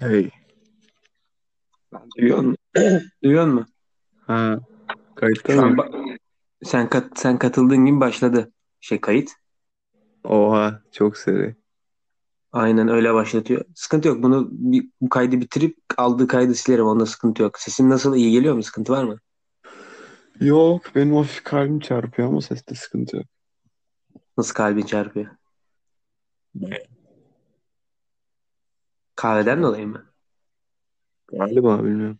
Hey. Duyuyor musun? Duyuyor musun? Ha. Kayıtta Şu mı? ba- sen kat sen katıldığın gibi başladı şey kayıt. Oha. Çok seri. Aynen öyle başlatıyor. Sıkıntı yok. Bunu bir, bu kaydı bitirip aldığı kaydı silerim. Onda sıkıntı yok. Sesim nasıl? iyi geliyor mu? Sıkıntı var mı? Yok. Benim hafif kalbim çarpıyor ama seste sıkıntı yok. Nasıl kalbin çarpıyor? Kahveden dolayı mı? Galiba bilmiyorum.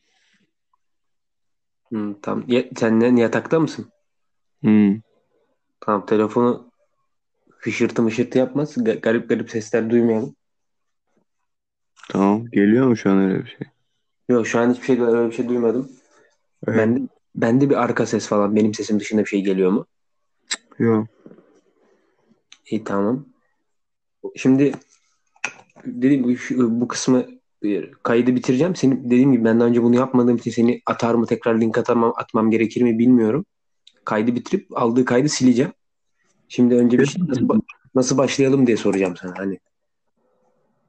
Hmm, tamam. Ya, sen ne, yatakta mısın? Hmm. Tamam. Telefonu hışırtı mışırtı yapmaz. Ga- garip garip sesler duymayalım. Tamam. Geliyor mu şu an öyle bir şey? Yok şu an hiçbir şey öyle bir şey duymadım. Evet. Bende, bende bir arka ses falan. Benim sesim dışında bir şey geliyor mu? Yok. İyi tamam. Şimdi dediğim gibi şu- bu kısmı e, kaydı bitireceğim. Senin dediğim gibi ben daha önce bunu yapmadığım için seni atar mı tekrar link atamam, atmam gerekir mi bilmiyorum. Kaydı bitirip aldığı kaydı sileceğim. Şimdi önce bir şey nasıl, nasıl başlayalım diye soracağım sana hani.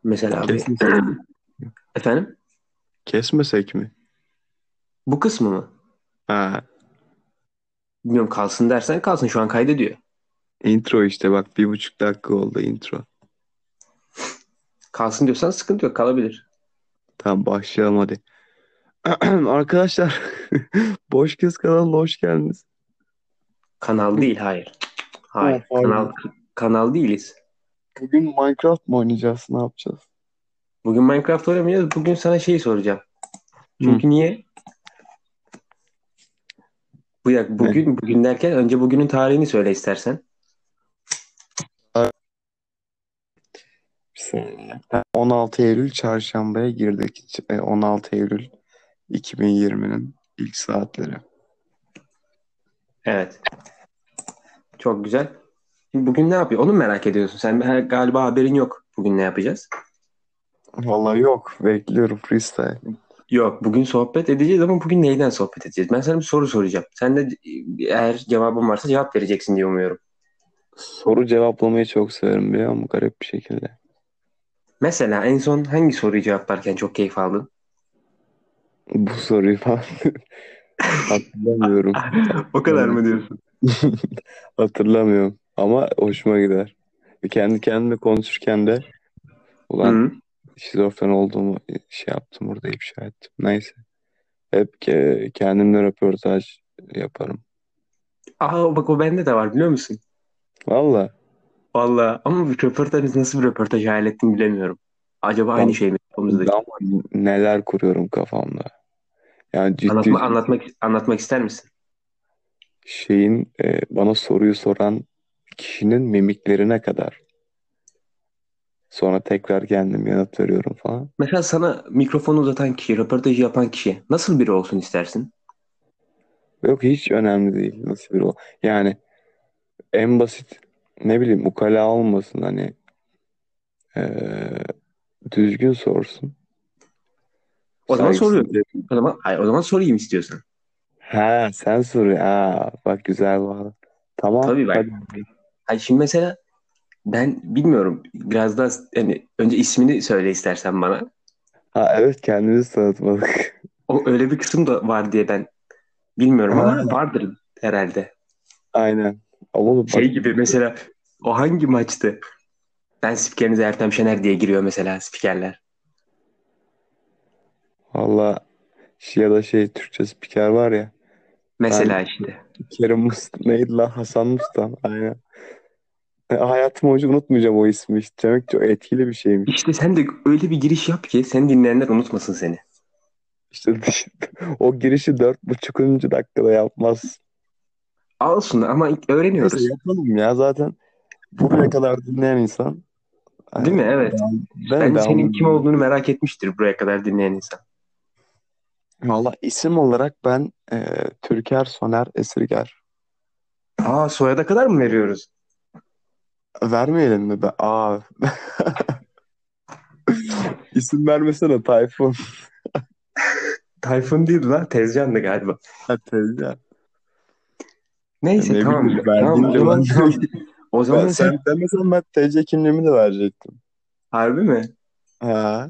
Mesela abi. Kesmesek, Efendim? kesmesek mi? Bu kısmı mı? Ha. Bilmiyorum kalsın dersen kalsın. Şu an kaydediyor. Intro işte bak. Bir buçuk dakika oldu intro. Kalsın diyorsan sıkıntı yok. Kalabilir. Tamam başlayalım hadi. Arkadaşlar Boş Kız kanalına hoş geldiniz. Kanal değil. Hayır. Hayır. Oh, kanal kanal değiliz. Bugün Minecraft mı oynayacağız? Ne yapacağız? Bugün Minecraft oynamayacağız. Bugün sana şeyi soracağım. Çünkü niye? Bu ya bugün bugün derken önce bugünün tarihini söyle istersen. Bir saniye. 16 Eylül çarşambaya girdik. E, 16 Eylül 2020'nin ilk saatleri. Evet. Çok güzel. Şimdi bugün ne yapıyor? Onu merak ediyorsun. Sen galiba haberin yok. Bugün ne yapacağız? Vallahi yok. Bekliyorum freestyle. Yok. Bugün sohbet edeceğiz ama bugün neyden sohbet edeceğiz? Ben sana bir soru soracağım. Sen de eğer cevabın varsa cevap vereceksin diye umuyorum. Soru cevaplamayı çok severim biliyor musun? Garip bir şekilde. Mesela en son hangi soruyu cevaplarken çok keyif aldın? Bu soruyu falan hatırlamıyorum. o kadar mı diyorsun? Hatırlamıyorum. Ama hoşuma gider. Kendi kendime konuşurken de ulan Hı. şizofren olduğumu şey yaptım burada ifşa ettim. Neyse. Hep ke- kendimle röportaj yaparım. Aa bak o bende de var biliyor musun? Valla. Vallahi ama bir röportaj nasıl bir röportaj hayal ettim bilemiyorum. Acaba aynı şey mi? Kafamızdaki? Ama neler kuruyorum kafamda. Yani ciddi Anlatma, anlatmak anlatmak ister misin? şeyin e, bana soruyu soran kişinin mimiklerine kadar. Sonra tekrar kendim yanıt veriyorum falan. Mesela sana mikrofonu uzatan kişi, röportajı yapan kişi nasıl biri olsun istersin? Yok hiç önemli değil nasıl bir o. Yani en basit ne bileyim ukala olmasın hani eee, düzgün sorsun. O zaman Saygısız soruyorum. O zaman, hayır, o zaman sorayım istiyorsan. Ha sen soruyor. Ha bak güzel bağlı. Tamam. Tabii bak. hadi. Hayır, şimdi mesela ben bilmiyorum. Biraz daha hani önce ismini söyle istersen bana. Ha evet kendimizi tanıtmadık. O öyle bir kısım da var diye ben bilmiyorum ama Ha. vardır herhalde. Aynen. Ama bak Şey gibi mesela o hangi maçtı? Ben spikerinize Ertem Şener diye giriyor mesela spikerler. valla şey ya da şey Türkçe spiker var ya. Mesela işte. Kerim Musta neydi lan? Hasan Mustan. Aynen. E, hayatım boyunca unutmayacağım o ismi. İşte demek çok etkili bir şeymiş. İşte sen de öyle bir giriş yap ki seni dinleyenler unutmasın seni. İşte o girişi dört buçukuncu dakikada yapmaz. Olsun ama öğreniyoruz. Neyse yapalım ya zaten buraya kadar dinleyen insan. Değil mi? Evet. Ben Bence de senin kim olduğunu merak etmiştir buraya kadar dinleyen insan. Valla isim olarak ben e, Türker Soner Esirger. Aa soyada kadar mı veriyoruz? Vermeyelim mi? Ben, aa. İsim vermesene Tayfun. Tayfun değil lan. Tezcan'dı galiba. Ha, Tezcan. Neyse Ne tamam. bileyim, tamam o zaman, tamam. O zaman Ben, sen... sen demesen ben TC kimliğimi de verecektim. Harbi mi? Ha.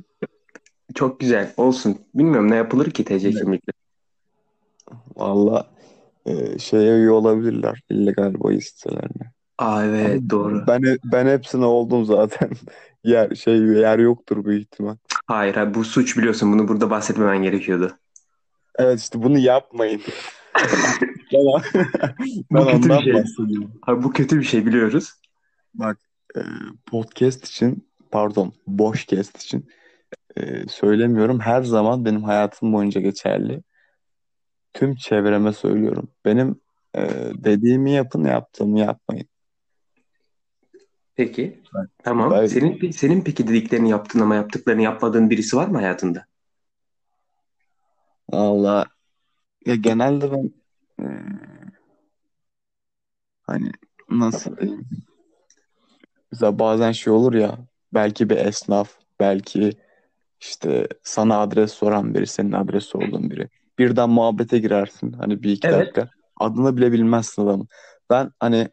Çok güzel. Olsun. Bilmiyorum ne yapılır ki TC Evet. kimlikle. Valla e, şeye üye olabilirler illegal bahis sitelerine. Aa evet Ama doğru. ben ben hepsine oldum zaten. Yer şey yer yoktur büyük ihtimal. Hayır, hayır bu suç biliyorsun. Bunu burada bahsetmemen gerekiyordu. Evet işte bunu yapmayın. Ben, ben Bu kötü bir ondan şey. bahsediyorum. Abi bu kötü bir şey biliyoruz. Bak e, podcast için pardon boş cast için e, söylemiyorum. Her zaman benim hayatım boyunca geçerli. Tüm çevreme söylüyorum. Benim e, dediğimi yapın yaptığımı yapmayın. Peki. Ben- Tamam. ben- Senin senin peki dediklerini yaptığın ama yaptıklarını yapmadığın birisi var mı hayatında? Valla ya genelde ben e, hani nasıl diyeyim? Mesela bazen şey olur ya belki bir esnaf belki işte sana adres soran biri senin adres sorduğun biri. Birden muhabbete girersin hani bir iki Evet. dakika. Adını bile bilmezsin adamın. Ben hani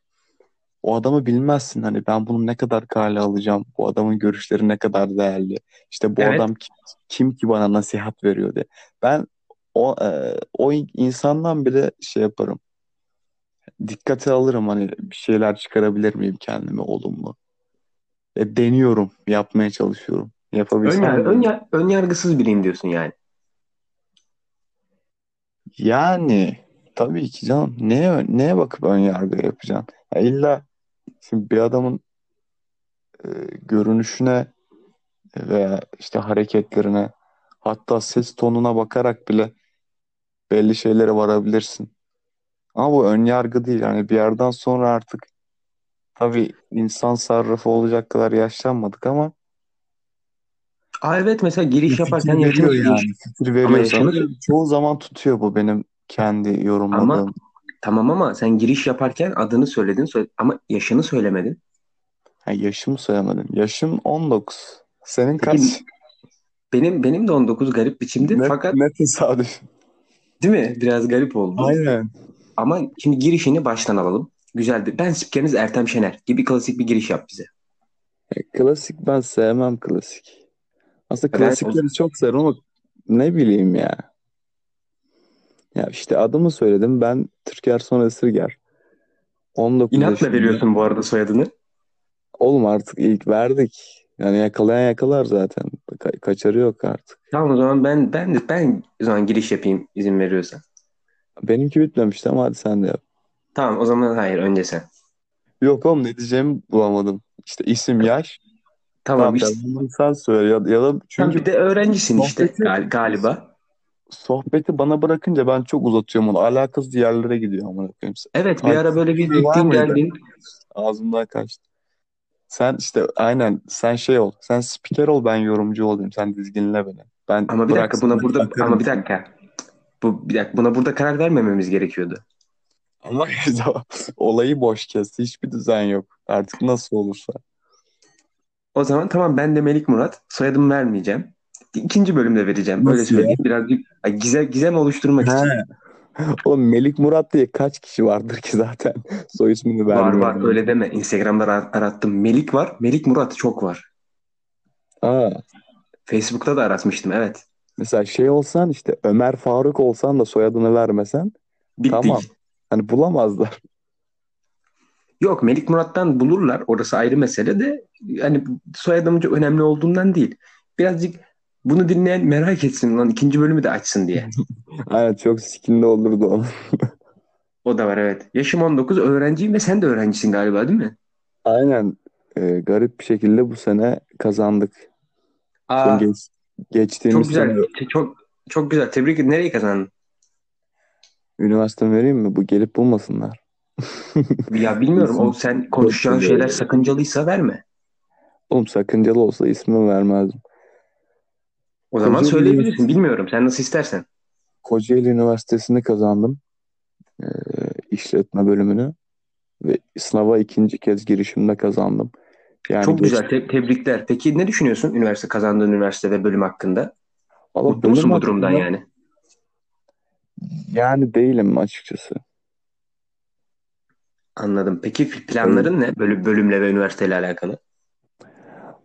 o adamı bilmezsin. Hani ben bunu ne kadar kale alacağım bu adamın görüşleri ne kadar değerli. İşte bu Evet. adam kim, kim ki bana nasihat veriyor diye. Ben o e, o insandan bile şey yaparım. Dikkate alırım hani bir şeyler çıkarabilir miyim kendime olumlu? E, deniyorum yapmaya çalışıyorum. Ön, yapabilsem yar- ön, yar- ön yargısız biriyim diyorsun yani. yani tabii ki canım. Neye neye bakıp ön yargı yapacaksın? Ya illa şimdi bir adamın e, görünüşüne veya işte hareketlerine hatta ses tonuna bakarak bile belli şeylere varabilirsin. Ama bu ön yargı değil. Yani bir yerden sonra artık tabii insan sarrafı olacak kadar yaşlanmadık ama Aa evet mesela giriş fikir yaparken veriyor yaşını yani. Fikir veriyor Ama yaşını- sana. Çoğu zaman tutuyor bu benim kendi yorumladığım. Ama- Tamam ama sen giriş yaparken adını söyledin söyle- ama yaşını söylemedin. Ha, yaşımı söylemedim. Yaşım 19. Senin Peki, kaç? Benim benim de 19 garip biçimde Ne, fakat ne tesadüf. Değil mi? Biraz garip oldu. Aynen. Ama şimdi girişini baştan alalım. Güzeldi. Ben spikeriniz Ertem Şener gibi klasik bir giriş yap bize. E, Klasik ben sevmem klasik. Aslında Ben- klasikleri çok severim ama ne bileyim ya. Ya işte adımı söyledim. Ben Türker Son Esirger. 19 İnatla yaşında. veriyorsun bu arada soyadını. Oğlum artık ilk verdik. Yani yakalayan yakalar zaten. Ka- kaçarı yok artık. Tamam o zaman ben ben de ben o zaman giriş yapayım izin veriyorsan. Benimki bitmemişti ama hadi sen de yap. Tamam o zaman hayır önce sen. Yok oğlum ne diyeceğimi bulamadım. İşte isim, yaş. Tamam Tamam, işte. sen söyle. Ya, ya da çünkü bir de öğrencisin işte Sohbeti- gal- galiba. sohbeti bana bırakınca ben çok uzatıyorum onu. Alakasız yerlere gidiyor amına koyayım. Evet bir Takip ara böyle bir var gittin geldin. Ağzımdan kaçtı. Sen işte aynen sen şey ol. Sen spiker ol ben yorumcu olayım. Sen dizginle beni. Ben Ama bir dakika buna burada bakarım. ama bir dakika. Bu bir dakika buna burada karar vermememiz gerekiyordu. Ama olayı boş kesti. Hiçbir düzen yok. Artık nasıl olursa. O zaman tamam ben de Melik Murat. Soyadımı vermeyeceğim. İkinci bölümde vereceğim. Öyle Nasıl söyleyeyim. Birazcık gizem, gizem oluşturmak için. Oğlum Melik Murat diye kaç kişi vardır ki zaten soy ismini Var vermiyorum. var öyle deme. Instagram'da ara- arattım. Melik var. Melik Murat çok var. Aa, Facebook'ta da aratmıştım evet. mesela şey olsan işte Ömer Faruk olsan da soyadını vermesen Bittik. Tamam. hani bulamazlar. Yok Melik Murat'tan bulurlar. Orası ayrı mesele de hani soyadımın çok önemli olduğundan değil. Birazcık bunu dinleyen merak etsin lan ikinci bölümü de açsın diye. Aynen çok sikinde olurdu onun. O da var evet. Yaşım 19 öğrenciyim ve sen de öğrencisin galiba değil mi? Aynen e, garip bir şekilde bu sene kazandık. Aa, Son geç, geçtiğimiz çok güzel. sene Çok çok güzel. Tebrik ederim. Nereyi kazandın? üniversite vereyim mi? Bu gelip bulmasınlar. Ya bilmiyorum. O sen konuşacağın şeyler sakıncalıysa verme. Oğlum sakıncalı olsa ismimi vermezdim. O zaman Kocaeli söyleyebilirsin. Bilmiyorum. Sen nasıl istersen. Kocaeli Üniversitesi'ni kazandım. E, işletme bölümünü. Ve sınava ikinci kez girişimde kazandım. Yani Çok geç- güzel. Te- tebrikler. Peki ne düşünüyorsun üniversite kazandığın üniversite ve bölüm hakkında? Valla Mutlu musun bu durumdan hakkında- yani? Yani değilim açıkçası. Anladım. Peki planların ne? Bölüm, bölümle ve üniversiteyle alakalı.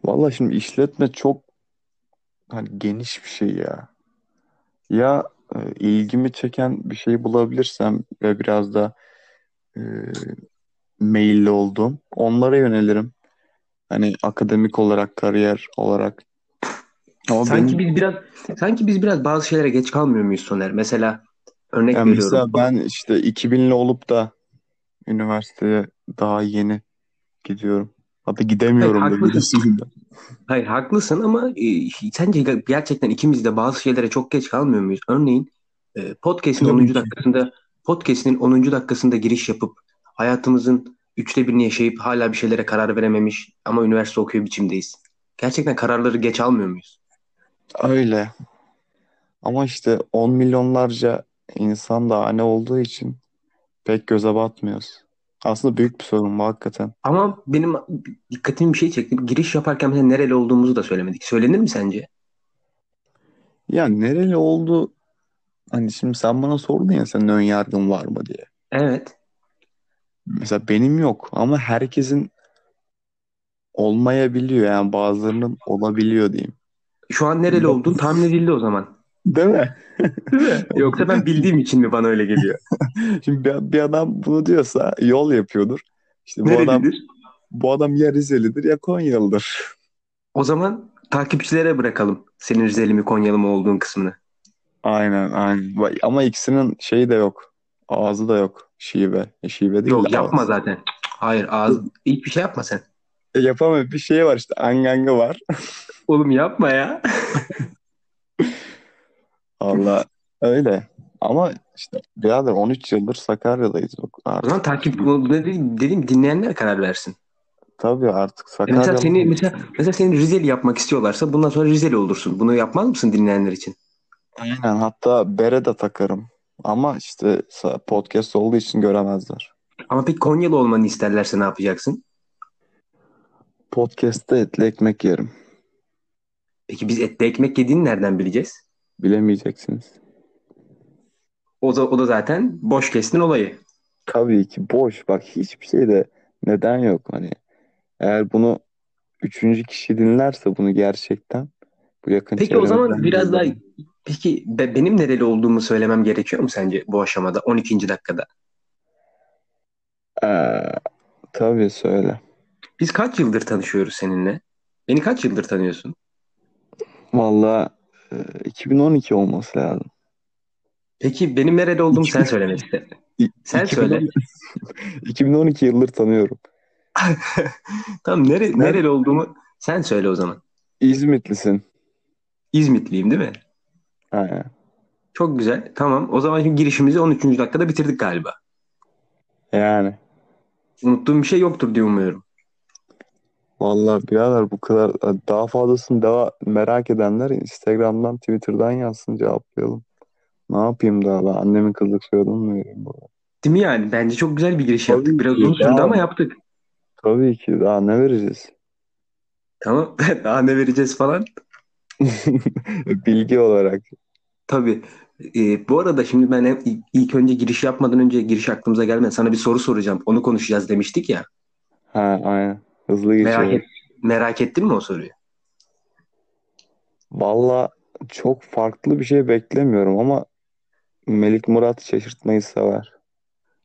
Valla şimdi işletme çok hani geniş bir şey ya. Ya e, ilgimi çeken bir şey bulabilirsem ve biraz da e, meyilli olduğum onlara yönelirim. Hani akademik olarak, kariyer olarak. Ama Sanki benim biz biraz sanki biz biraz bazı şeylere geç kalmıyor muyuz Soner? Mesela örnek yani veriyorum. mesela ben işte 2000'li olup da üniversiteye daha yeni gidiyorum. Hatta gidemiyorum da gidesim de. Hayır haklısın ama e, sence gerçekten ikimiz de bazı şeylere çok geç kalmıyor muyuz? Örneğin e, podcast'in Tabii 10. ki. dakikasında podcast'in 10. dakikasında giriş yapıp hayatımızın üçte birini yaşayıp hala bir şeylere karar verememiş ama üniversite okuyor biçimdeyiz. Gerçekten kararları geç almıyor muyuz? Öyle. Ama işte 10 milyonlarca insan da hane olduğu için pek göze batmıyoruz. Aslında büyük bir sorun bu hakikaten. Ama benim dikkatimi bir şey çekti. Giriş yaparken mesela nereli olduğumuzu da söylemedik. Söylenir mi sence? Ya nereli oldu? Hani şimdi sen bana sordun ya senin ön yargın var mı diye. Evet. Mesela benim yok ama herkesin olmayabiliyor yani bazılarının olabiliyor diyeyim. Şu an nereli olduğun tahmin edildi o zaman. Değil mi? Değil mi? Yoksa ben bildiğim için mi bana öyle geliyor? Şimdi bir, bir adam bunu diyorsa yol yapıyordur. İşte bu adam bu adam ya Rizelidir ya Konyalıdır. O zaman takipçilere bırakalım senin Rizeli mi Konyalı mı olduğun kısmını. Aynen aynen. Ama ikisinin şeyi de yok. Ağzı da yok. Şive. E, Şive değil Yok de yapma ağız. zaten. Hayır ağız hiçbir şey yapma sen. E, yapamıyor. Bir şey var işte. Anganga var. Oğlum yapma ya. Allah öyle. Ama işte birader 13 yıldır Sakarya'dayız. O Artık, zaman takip bu dediğim, dediğim dinleyenler karar versin. tabii artık E mesela Sakaryalı. seni mesela mesela seni Rizeli yapmak istiyorlarsa bundan sonra Rizeli olursun. Bunu yapmaz mısın dinleyenler için? Aynen. Hatta bere de takarım. Ama işte sa- podcast olduğu için göremezler. Ama peki Konyalı olmanı isterlerse ne yapacaksın? Podcast'te etli ekmek yerim. Peki biz etli ekmek yediğini nereden bileceğiz? Bilemeyeceksiniz. O da, o da zaten boş kestin olayı. Tabii ki boş. Bak hiçbir şeyde neden yok. Hani eğer bunu üçüncü kişi dinlerse bunu gerçekten bu yakın Peki o zaman biraz daha peki be- benim nereli olduğumu söylemem gerekiyor mu sence bu aşamada 12. dakikada? Ee, tabii söyle. Biz kaç yıldır tanışıyoruz seninle? Beni kaç yıldır tanıyorsun? Valla 2012 olması lazım. Peki benim nereli olduğumu sen söylemek iste. İ- Sen 2010 söyle. 2012 yıldır tanıyorum. Tamam nere, Sen- nereli olduğumu sen söyle o zaman. İzmitlisin. İzmitliyim değil mi? Aynen. Çok güzel. Tamam. O zaman şimdi girişimizi 13. dakikada bitirdik galiba. Yani. Unuttuğum bir şey yoktur diye umuyorum. Vallahi birader bu kadar daha fazlasını daha merak edenler Instagram'dan Twitter'dan yazsın cevaplayalım. Ne yapayım daha ben annemin kızlık soyadını mı vereyim burada? Değil mi yani? Bence çok güzel bir giriş Tabii yaptık. Biraz ki. uzun sürdü ama yaptık. Tabii ki daha ne vereceğiz? Tamam. Daha ne vereceğiz falan. Bilgi olarak. Tabii. Ee, bu arada şimdi ben ilk- ilk önce giriş yapmadan önce giriş aklımıza gelmedi. Sana bir soru soracağım. Onu konuşacağız demiştik ya. Ha aynen. Hızlı Merak, geçiyor. et, merak ettin mi o soruyu? Valla çok farklı bir şey beklemiyorum ama Melik Murat şaşırtmayı sever.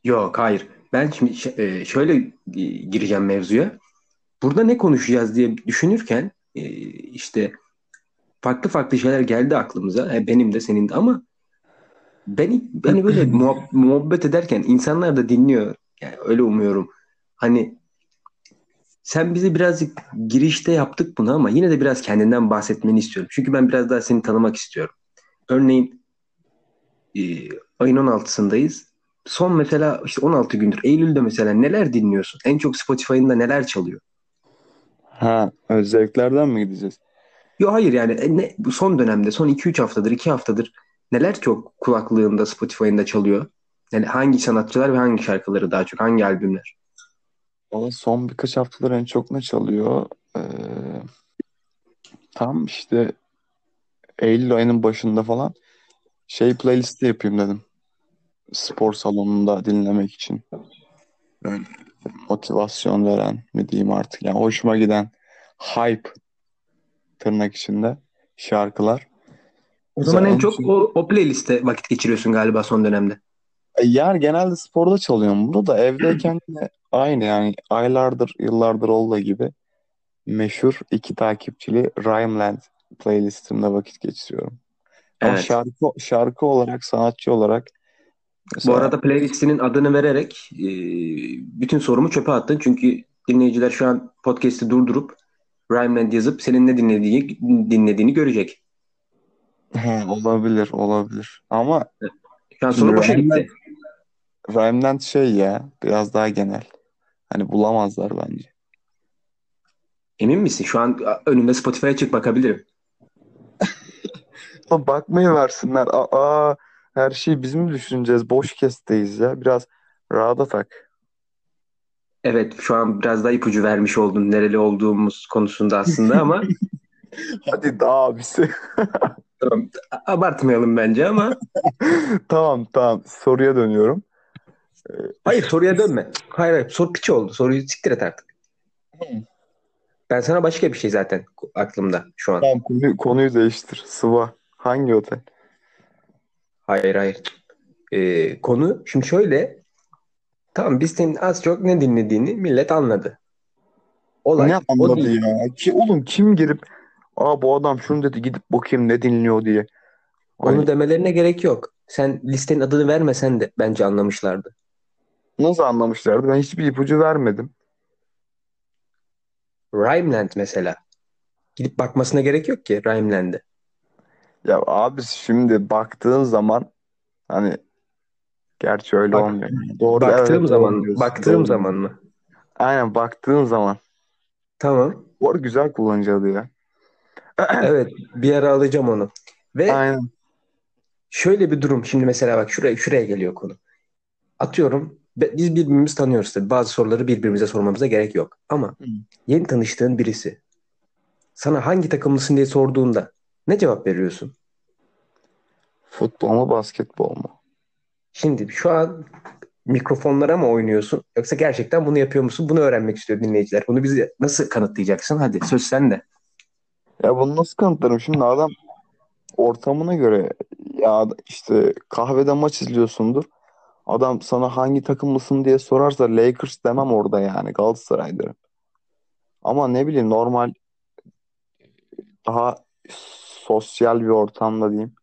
Yok hayır. Ben şimdi e, şöyle e, gireceğim mevzuya. Burada ne konuşacağız diye düşünürken e, işte farklı farklı şeyler geldi aklımıza. Benim de senin de ama ben beni böyle muhab- muhabbet ederken insanlar da dinliyor. Yani öyle umuyorum. Hani sen bize birazcık girişte yaptık bunu ama yine de biraz kendinden bahsetmeni istiyorum. Çünkü ben biraz daha seni tanımak istiyorum. Örneğin e, ayın 16'sındayız. Son mesela işte 16 gündür. Eylül'de mesela neler dinliyorsun? En çok Spotify'ında neler çalıyor? Ha özelliklerden mi gideceğiz? Yok hayır yani e, ne, son dönemde son 2-3 haftadır 2 haftadır neler çok kulaklığında Spotify'ında çalıyor? Yani hangi sanatçılar ve hangi şarkıları daha çok hangi albümler? Valla son birkaç haftadır en çok ne çalıyor? Ee, tam işte Eylül ayının başında falan şey playlisti yapayım dedim. Spor salonunda dinlemek için. Böyle motivasyon veren mi diyeyim artık. Yani hoşuma giden hype tırnak içinde şarkılar. O zaman en en çok çok- o, o playliste vakit geçiriyorsun galiba son dönemde. Yani genelde sporda çalıyorum bunu da evdeyken de aynı yani aylardır yıllardır olduğu gibi meşhur iki takipçili Rhymeland playlistimde vakit geçiriyorum. Ama Evet. şarkı şarkı olarak sanatçı olarak Bu mesela arada playlistinin adını vererek e, bütün sorumu çöpe attın. Çünkü dinleyiciler şu an podcast'i durdurup Rhymeland yazıp senin ne dinlediğini, dinlediğini görecek. He, olabilir olabilir ama Şu an soru boşa Rhymeland, gitti. Rhymeland şey ya biraz daha genel. Hani bulamazlar bence. Emin misin? Şu an önümde Spotify'a çık bakabilirim. Bakmayı versinler. Aa, her şeyi biz mi düşüneceğiz? Boş kesteyiz ya. Biraz rahata tak. Evet şu an biraz daha ipucu vermiş oldun nereli olduğumuz konusunda aslında ama Hadi daha abisi. tamam, abartmayalım bence ama Tamam tamam soruya dönüyorum. Hayır soruya dönme. Hayır hayır soru piç oldu. Soruyu siktir et artık. Ben sana başka bir şey zaten aklımda şu an. Tamam konuyu, konuyu değiştir. Sıva. Hangi otel? Hayır hayır. Ee, konu şimdi şöyle. Tamam biz senin az çok ne dinlediğini millet anladı. Olay Ne o anladı ya? Ki, oğlum kim girip Aa bu adam şunu dedi gidip bakayım ne dinliyor diye. Onu Hani demelerine gerek yok. Sen listenin adını vermesen de bence anlamışlardı. Nasıl anlamışlardı? Ben hiçbir ipucu vermedim. Rhineland mesela. Gidip bakmasına gerek yok ki Rhineland'e. Ya abi şimdi baktığın zaman hani gerçi öyle Bak- olmuyor. Doğru baktığım evet, zaman doğru Baktığım doğru. zaman mı? Aynen baktığın zaman. Tamam. Bu arada güzel kullanıcı adı ya. Evet, bir ara alacağım onu. Ve Aynen. şöyle bir durum. Şimdi mesela bak şuraya şuraya geliyor konu. Atıyorum biz birbirimizi tanıyoruz tabii. Bazı soruları birbirimize sormamıza gerek yok. Ama yeni tanıştığın birisi sana hangi takımlısın diye sorduğunda ne cevap veriyorsun? Futbol mu basketbol mu? Şimdi şu an mikrofonlara mı oynuyorsun yoksa gerçekten bunu yapıyor musun? Bunu öğrenmek istiyor dinleyiciler. Bunu bize nasıl kanıtlayacaksın? Hadi söz sende. Ya bunu nasıl kanıtlarım? Şimdi adam ortamına göre ya işte kahvede maç izliyorsundur. Adam sana hangi takımlısın diye sorarsa Lakers demem orada yani Galatasaray derim. Ama ne bileyim normal daha sosyal bir ortamda diyeyim.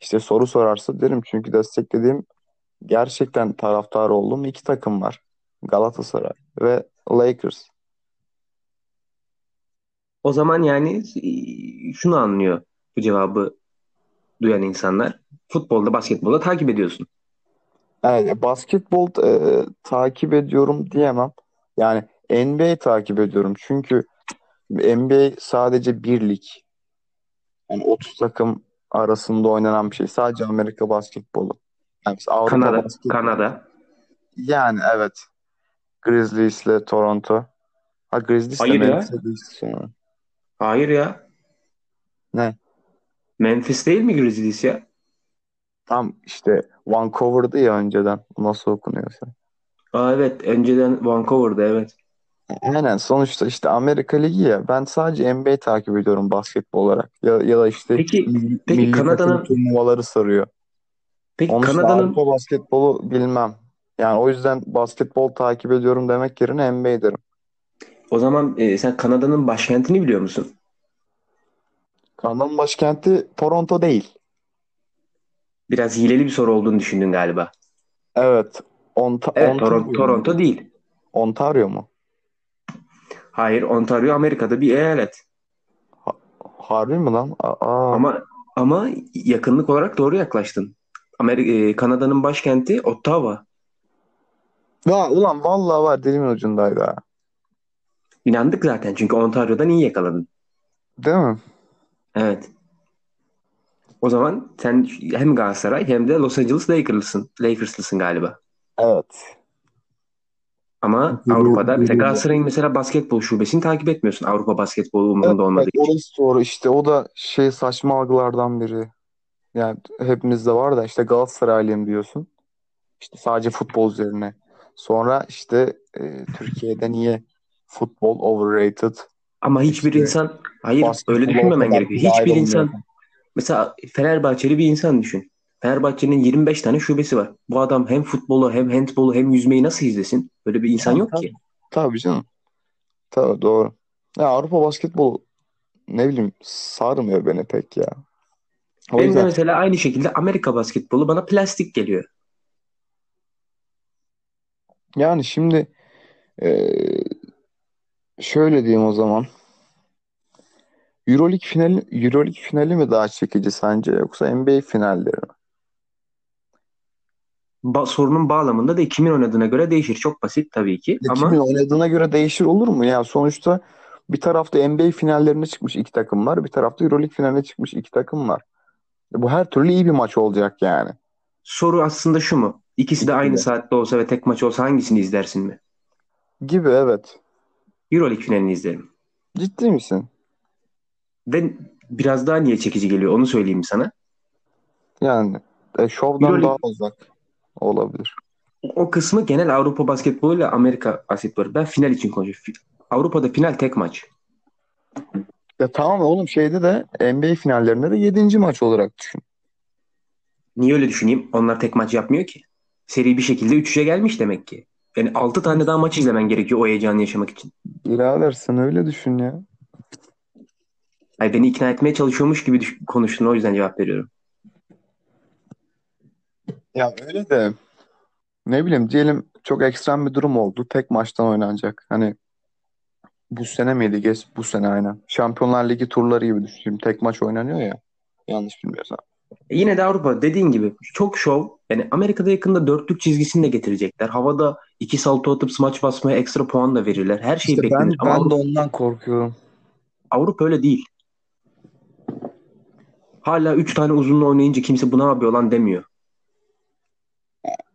İşte soru sorarsa derim çünkü desteklediğim gerçekten taraftar olduğum iki takım var. Galatasaray ve Lakers. O zaman yani e, şunu anlıyor bu cevabı duyan insanlar. Futbolda, basketbolda takip ediyorsun. Evet, basketbol e, takip ediyorum diyemem. Yani NBA takip ediyorum. Çünkü NBA sadece bir lig. Yani 30 takım arasında oynanan bir şey. Sadece Amerika basketbolu. Yani Avrupa Kanada, basket- Kanada. Yani evet. Grizzlies'le Toronto. Ha Grizzlies'le Hayır ya. Sonra. Hayır ya. Ne? Memphis değil mi Grizzlies ya? Tam işte Vancouver'dı ya önceden. Nasıl okunuyorsa. Aa, evet. Önceden Vancouver'da evet. Aynen sonuçta işte Amerika Ligi ya. Ben sadece NBA takip ediyorum basketbol olarak. Ya, ya da işte Peki- milli, peki milli Kanada'nın- turnuvaları sarıyor. Peki Onun Kanada'nın Avrupa basketbolu bilmem. Yani o yüzden basketbol takip ediyorum demek yerine NBA derim. o zaman e, sen Kanada'nın başkentini biliyor musun? Kanada'nın başkenti Toronto değil. Biraz hileli bir soru olduğunu düşündün galiba. Evet. Onta- Evet, Ontario Toronto? Toronto değil. Ontario mu? Hayır, Ontario Amerika'da bir eyalet. Harbi mi lan? Aa, Ama ama yakınlık olarak doğru yaklaştın. Amerika, e, Kanada'nın başkenti Ottawa. Ya, ulan vallahi var dilimin ucundaydı ha. İnandık zaten çünkü Ontario'dan iyi yakaladın. Değil mi? Evet. O zaman sen hem Galatasaray hem de Los Angeles Lakers'lısın. Lakers'lısın galiba. Evet. Ama Doğru, Avrupa'da mesela. Galatasaray'ın mesela basketbol şubesini takip etmiyorsun. Avrupa basketbolu umurunda olmadığı Evet, için. doğru. İşte o da şey saçma algılardan biri. Yani hepimizde var da işte Galatasaraylıyım diyorsun. İşte sadece futbol üzerine. Sonra işte e, Türkiye'de niye futbol overrated Ama hiçbir İşte insan hayır öyle düşünmemen gerekiyor. Hiçbir olmuyor. Mesela Fenerbahçeli bir insan düşün. Fenerbahçe'nin 25 tane şubesi var. Bu adam hem futbolu hem handbolu hem yüzmeyi nasıl izlesin? Böyle bir insan Yani yok tabii. ki. Tabii canım. Tabii doğru. Ya Avrupa basketbolu ne bileyim sarmıyor beni pek ya. O Benim de yüzden mesela aynı şekilde Amerika basketbolu bana plastik geliyor. yani şimdi eee, şöyle diyeyim o zaman. Euroleague finali, Euroleague finali mi daha çekici sence yoksa NBA finalleri mi? Ba- sorunun bağlamında da kimin oynadığına göre değişir. Çok basit tabii ki kimin ama oynadığına göre değişir olur mu? Ya sonuçta bir tarafta NBA finallerine çıkmış iki takım var. Bir tarafta Euroleague finaline çıkmış iki takım var. E Bu her türlü iyi bir maç olacak yani. soru aslında şu mu? İkisi de aynı saatte olsa ve tek maç olsa hangisini izlersin mi? Gibi evet. Euroleague finalini izlerim. Ciddi misin? Ve biraz daha niye çekici geliyor onu söyleyeyim sana. Yani e, şovdan daha Euroleague uzak olabilir. o kısmı genel Avrupa basketbolu ile Amerika basketbolu. Ben final için konuşuyorum. Avrupa'da final tek maç. Ya tamam oğlum şeyde de NBA finallerinde de yedinci maç olarak düşün. Niye öyle düşüneyim? Onlar tek maç yapmıyor ki. Seri bir şekilde 3-3'e gelmiş demek ki. Yani 6 tane daha maç izlemen gerekiyor o heyecanı yaşamak için. Birader sen öyle düşün ya. Ay beni ikna etmeye çalışıyormuş gibi düş- konuştun o yüzden cevap veriyorum. Ya öyle de ne bileyim diyelim çok ekstrem bir durum oldu. Tek maçtan oynanacak. Hani bu sene miydi? Geç bu sene aynen. Şampiyonlar Ligi turları gibi düşün. Tek maç oynanıyor ya. Yanlış bilmiyorsam. E yine de Avrupa dediğin gibi çok şov. Yani Amerika'da yakında dörtlük çizgisini de getirecekler. Havada iki salto atıp smaç basmaya ekstra puan da verirler. Her şey İşte ben beklenir. Ama ben de Avrupa, ondan korkuyorum. Avrupa öyle değil. Hala 3 tane uzunlu oynayınca kimse buna abi olan demiyor.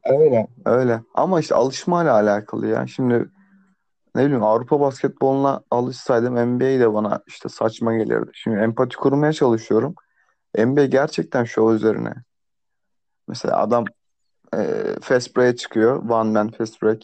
Öyle. Öyle. Ama işte alışmayla alakalı ya. Şimdi ne bileyim Avrupa basketboluna alışsaydım NBA de bana işte saçma gelirdi. Şimdi empati kurmaya çalışıyorum. NBA gerçekten şov üzerine. Mesela adam e, fast break'e çıkıyor. One man fast break.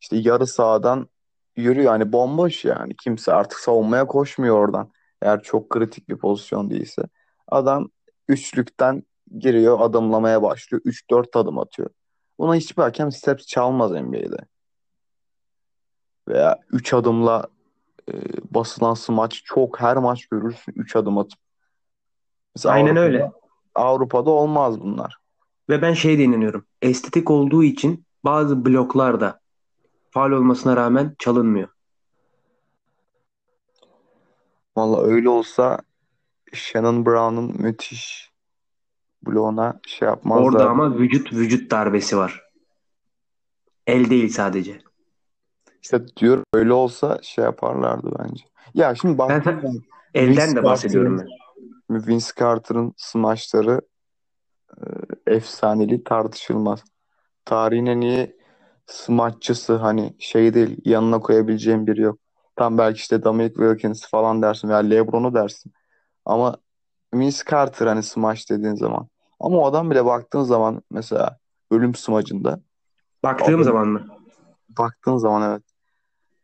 İşte yarı sahadan yürüyor. Yani bomboş yani. Kimse artık savunmaya koşmuyor oradan. Eğer çok kritik bir pozisyon değilse. Adam üçlükten giriyor, adımlamaya başlıyor. 3-4 adım atıyor. Buna hiçbir hakem steps çalmaz NBA'de. Veya 3 adımla e, basılan smaç çok her maç görürsün 3 adım atıp. Mesela Aynen Avrupa'da öyle. Avrupa'da olmaz bunlar. Ve ben şeye de inanıyorum. Estetik olduğu için bazı bloklarda faul olmasına rağmen çalınmıyor. Valla öyle olsa Shannon Brown'un müthiş bloğuna şey Orada yapmazlar. ama vücut vücut darbesi var. El değil sadece. İşte diyor öyle olsa şey yaparlardı bence. Ya şimdi Ben sa- zaman elden Vince de bahsediyorum ben. Vince Carter'ın smaçları e, efsaneli tartışılmaz. Tarihin en iyi smaççısı hani şey değil yanına koyabileceğim biri yok. Tam belki işte Dominic Wilkins falan dersin veya LeBron'u dersin. Ama Vince Carter hani smaç dediğin zaman. Ama o adam bile baktığın zaman mesela ölüm smacında Baktığım adam zaman mı? baktığın zaman evet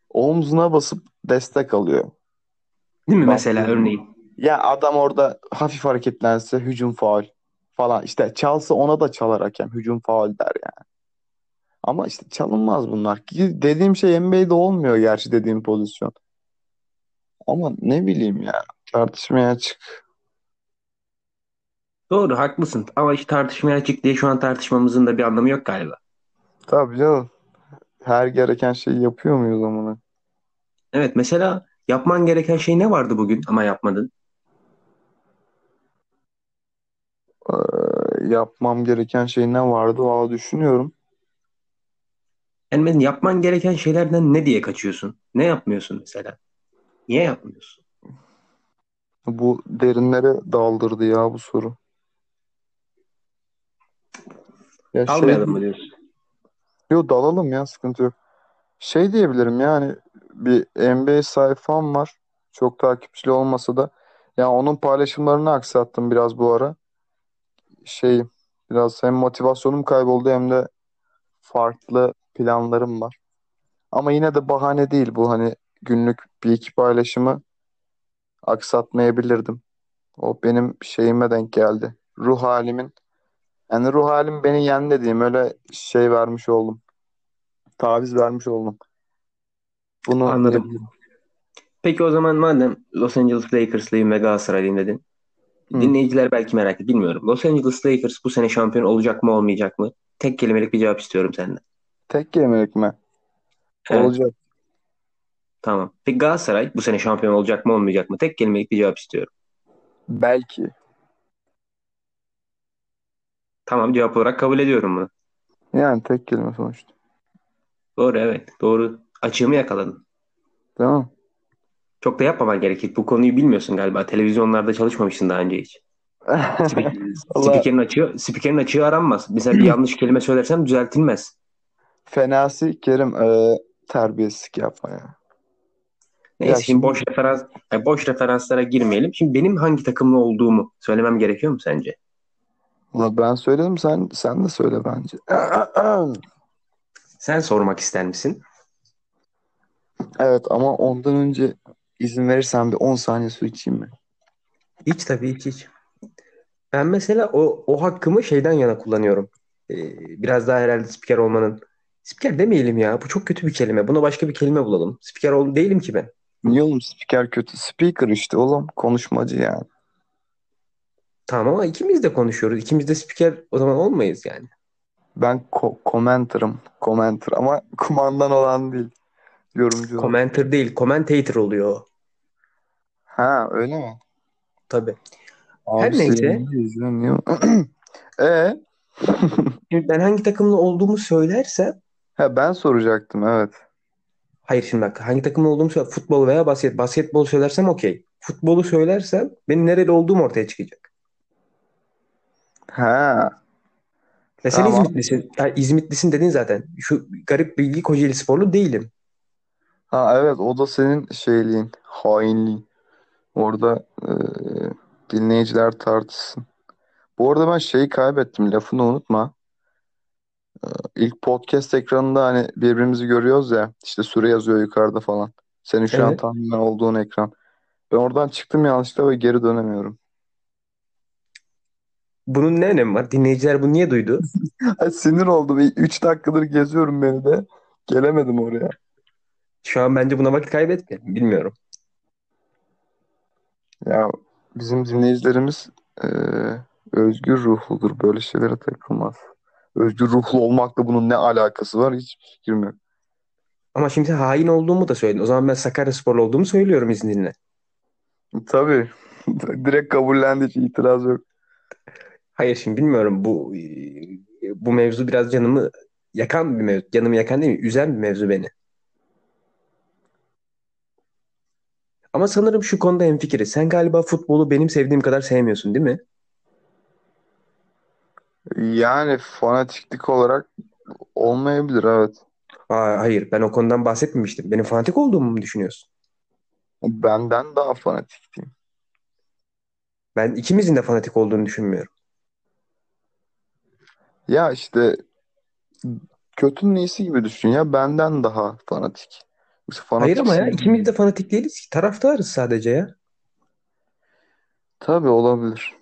omzuna basıp destek alıyor. Değil mi mesela Baktığın örneğin? Ya adam orada hafif hareketlense hücum faul falan. İşte çalsa ona da çalar hakem. Hücum faul der yani. Ama işte çalınmaz bunlar. Ki Dediğim şey NBA'de olmuyor gerçi dediğim pozisyon. Ama ne bileyim ya tartışmaya açık. Doğru haklısın. Ama hiç tartışmaya açık diye şu an tartışmamızın da bir anlamı yok galiba. Tabii canım. Her gereken şeyi yapıyor muyuz amına? Evet mesela yapman gereken şey ne vardı bugün ama yapmadın? Ee, yapmam gereken şey ne vardı? Valla düşünüyorum. Yani mesela yapman gereken şeylerden ne diye kaçıyorsun? Ne yapmıyorsun mesela? Niye yapmıyorsun? Bu derinlere daldırdı ya bu soru. Ya şey Almayalım mı diyorsun? Yo dalalım ya sıkıntı yok. Şey diyebilirim yani bir NBA sayfam var. Çok takipçili olmasa da. Ya onun paylaşımlarını aksattım biraz bu ara. Şey biraz hem motivasyonum kayboldu hem de farklı planlarım var. Ama yine de bahane değil bu hani günlük bir iki paylaşımı aksatmayabilirdim. O benim şeyime denk geldi. Ruh halimin. Yani ruh halim beni yendi dediğim öyle şey vermiş oldum. Taviz vermiş oldum. Bunu Anladım. diyebilirim. Peki o zaman madem Los Angeles Lakers'lıyım ve Galatasaraylıyım dedin. Hı. Dinleyiciler belki merak ediyor. Bilmiyorum. Los Angeles Lakers bu sene şampiyon olacak mı olmayacak mı? Tek kelimelik bir cevap istiyorum senden. Tek kelimelik mi? Evet. Olacak. Tamam. Peki Galatasaray bu sene şampiyon olacak mı olmayacak mı? Tek kelimelik bir cevap istiyorum. Belki. Tamam cevap olarak kabul ediyorum bunu. Yani tek kelime sonuçta. Doğru evet. Doğru. Açığımı yakaladın. Tamam. Çok da yapmaman gerekir. Bu konuyu bilmiyorsun galiba. Televizyonlarda çalışmamışsın daha önce hiç. Spik- Allah Spikerin açığı, spikerin açığı aranmaz. Mesela bir yanlış kelime söylersem düzeltilmez. Fenası Kerim e, terbiyesizlik yapma ya. Neyse Ya şimdi şimdi- boş referans yani boş referanslara girmeyelim. Şimdi benim hangi takımlı olduğumu söylemem gerekiyor mu sence? Ulan ben söyledim sen sen de söyle bence. Sen sormak ister misin? Evet ama ondan önce izin verirsen bir 10 saniye su içeyim mi? Hiç tabii hiç hiç. Ben mesela o, o hakkımı şeyden yana kullanıyorum. Ee, biraz daha herhalde spiker olmanın. Spiker demeyelim ya. Bu çok kötü bir kelime. Buna başka bir kelime bulalım. Spiker ol değilim ki ben. Niye oğlum spiker kötü? Speaker işte oğlum. Konuşmacı yani. Tamam ama ikimiz de konuşuyoruz. İkimiz de spiker o zaman olmayız yani. Ben ko- commenter'ım. Commenter ama kumandan olan değil. Yorumcu. olan. Commenter değil, commentator oluyor ha öyle mi? Tabii. Abi Her neyse. seyirci izleniyor. E Şimdi ben hangi takımlı olduğumu söylersem ha ben soracaktım evet. Hayır şimdi bak hangi takımda olduğumu söyle. Futbol veya basket. Basketbol söylersem okey. Futbolu söylersem benim nereli olduğum ortaya çıkacak. Ha Ve sen Tamam. İzmitlisin. Ha, İzmitlisin dedin zaten. Şu garip bilgi Kocaeli sporlu değilim. ha evet o da senin şeyliğin, hainliğin. Orada e, dinleyiciler tartışsın. Bu arada ben şeyi kaybettim. Lafını unutma. E, İlk podcast ekranında hani birbirimizi görüyoruz ya. işte süre yazıyor yukarıda falan. Senin şu an Evet. tahminen olduğun ekran. Ben oradan çıktım yanlışlıkla ve geri dönemiyorum. Bunun ne önemi var? Dinleyiciler bunu niye duydu? Ay, sinir oldum. 3 dakikadır geziyorum beni de. Gelemedim oraya. Şu an bence buna vakit kaybetme. Bilmiyorum. Ya bizim dinleyicilerimiz e, özgür ruhludur. Böyle şeylere takılmaz. Özgür ruhlu olmakla bunun ne alakası var? Hiç fikrim yok. Ama şimdi hain olduğumu da söyledin. O zaman ben Sakaryasporlu olduğumu söylüyorum izninle. Tabii. Direkt kabullendi hiç itiraz yok. Hayır şimdi bilmiyorum. Bu bu mevzu biraz canımı yakan bir mevzu. Canımı yakan değil mi? Üzen bir mevzu beni. Ama sanırım şu konuda hemfikiriz. Sen galiba futbolu benim sevdiğim kadar sevmiyorsun, değil mi? Yani fanatiklik olarak olmayabilir evet. Aa, hayır, ben o konudan bahsetmemiştim. Benim fanatik olduğumu mu düşünüyorsun? Benden daha fanatik diyeyim. Ben ikimizin de fanatik olduğunu düşünmüyorum. Ya işte kötünün iyisi gibi düşün ya. Benden daha fanatik. İşte Hayır ama ya ikimiz de fanatik değiliz ki. Taraftarız sadece ya. Tabii olabilir.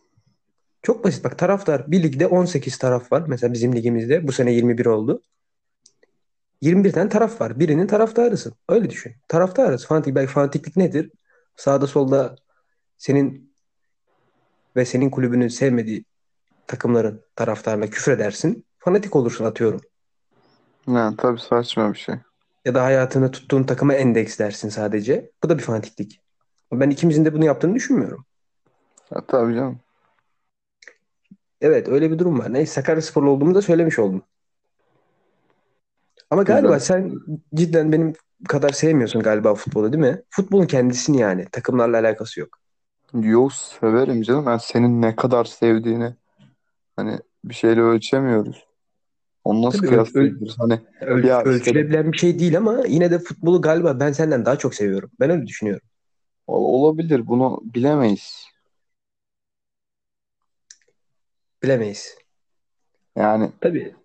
Çok basit bak taraftar. Bir ligde 18 taraf var. Mesela bizim ligimizde bu sene 21 oldu. 21 tane taraf var. Birinin taraftarısın. Öyle düşün. Taraftarız. Fanatik, belki fanatiklik nedir? Sağda solda senin ve senin kulübünün sevmediği takımların taraftarına küfür edersin. Fanatik olursun atıyorum. Yani tabii saçma bir şey. Ya da hayatını tuttuğun takıma endekslersin sadece. Bu da bir fanatiklik. Ben ikimizin de bunu yaptığını düşünmüyorum. Ya, tabii canım. Evet öyle bir durum var. Neyse Sakaryasporlu olduğumu da söylemiş oldum. Ama galiba Güzel. sen cidden benim kadar sevmiyorsun galiba futbolu değil mi? Futbolun kendisini yani. Takımlarla alakası yok. Yo severim canım. Ben senin ne kadar sevdiğini hani bir şeyle ölçemiyoruz. Onu nasıl Tabii öl- kıyaslayabiliriz? Hani Öl- Ya işte- ölçülebilen bir şey değil ama yine de futbolu galiba ben senden daha çok seviyorum. Ben öyle düşünüyorum. ol- olabilir bunu bilemeyiz. Bilemeyiz. Yani Tabii.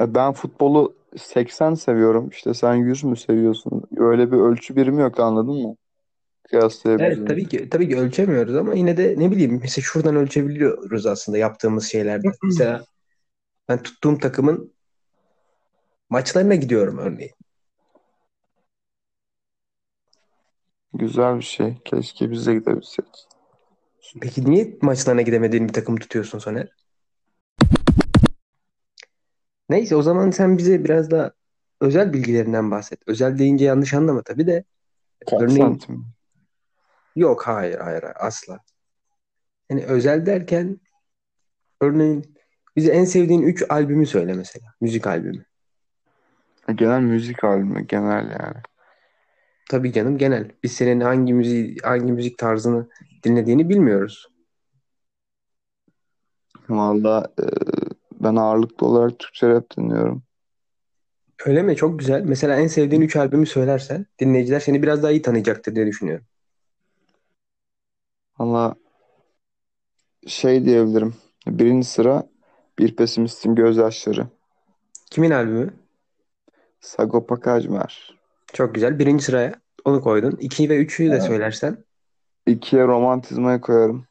ben futbolu 80 seviyorum. İşte sen 100 mü seviyorsun? Öyle bir ölçü birimi yok anladın mı? Evet Kıyaslayabileceğim. tabii ki tabii ki ölçemiyoruz ama yine de ne bileyim mesela şuradan ölçebiliyoruz aslında yaptığımız şeylerde. Mesela ben tuttuğum takımın maçlarına gidiyorum örneğin. Güzel bir şey. Keşke biz de gidebilsek. Peki niye maçlarına gidemediğin bir takım tutuyorsun Soner? Neyse o zaman sen bize biraz da özel bilgilerinden bahset. Özel deyince yanlış anlama tabii de. Kaç Örneğin santim? yok hayır hayır asla. Yani özel derken örneğin bize en sevdiğin 3 albümü söyle mesela. Müzik albümü. Genel müzik albümü. Genel yani. Tabii canım genel. Biz senin hangi müziği, hangi müzik tarzını dinlediğini bilmiyoruz. Valla e, ben ağırlıklı olarak Türkçe rap dinliyorum. Öyle mi? Çok güzel. Mesela en sevdiğin 3 albümü söylersen dinleyiciler seni biraz daha iyi tanıyacaktır diye düşünüyorum. Valla şey diyebilirim. Birinci sıra Bir Pesimistin Gözyaşları. Kimin albümü? Sagopa Kajmer. Çok güzel. Birinci sıraya onu koydun. 2 ve 3'ü de Evet. söylersen. İkiye Romantizma'yı koyarım.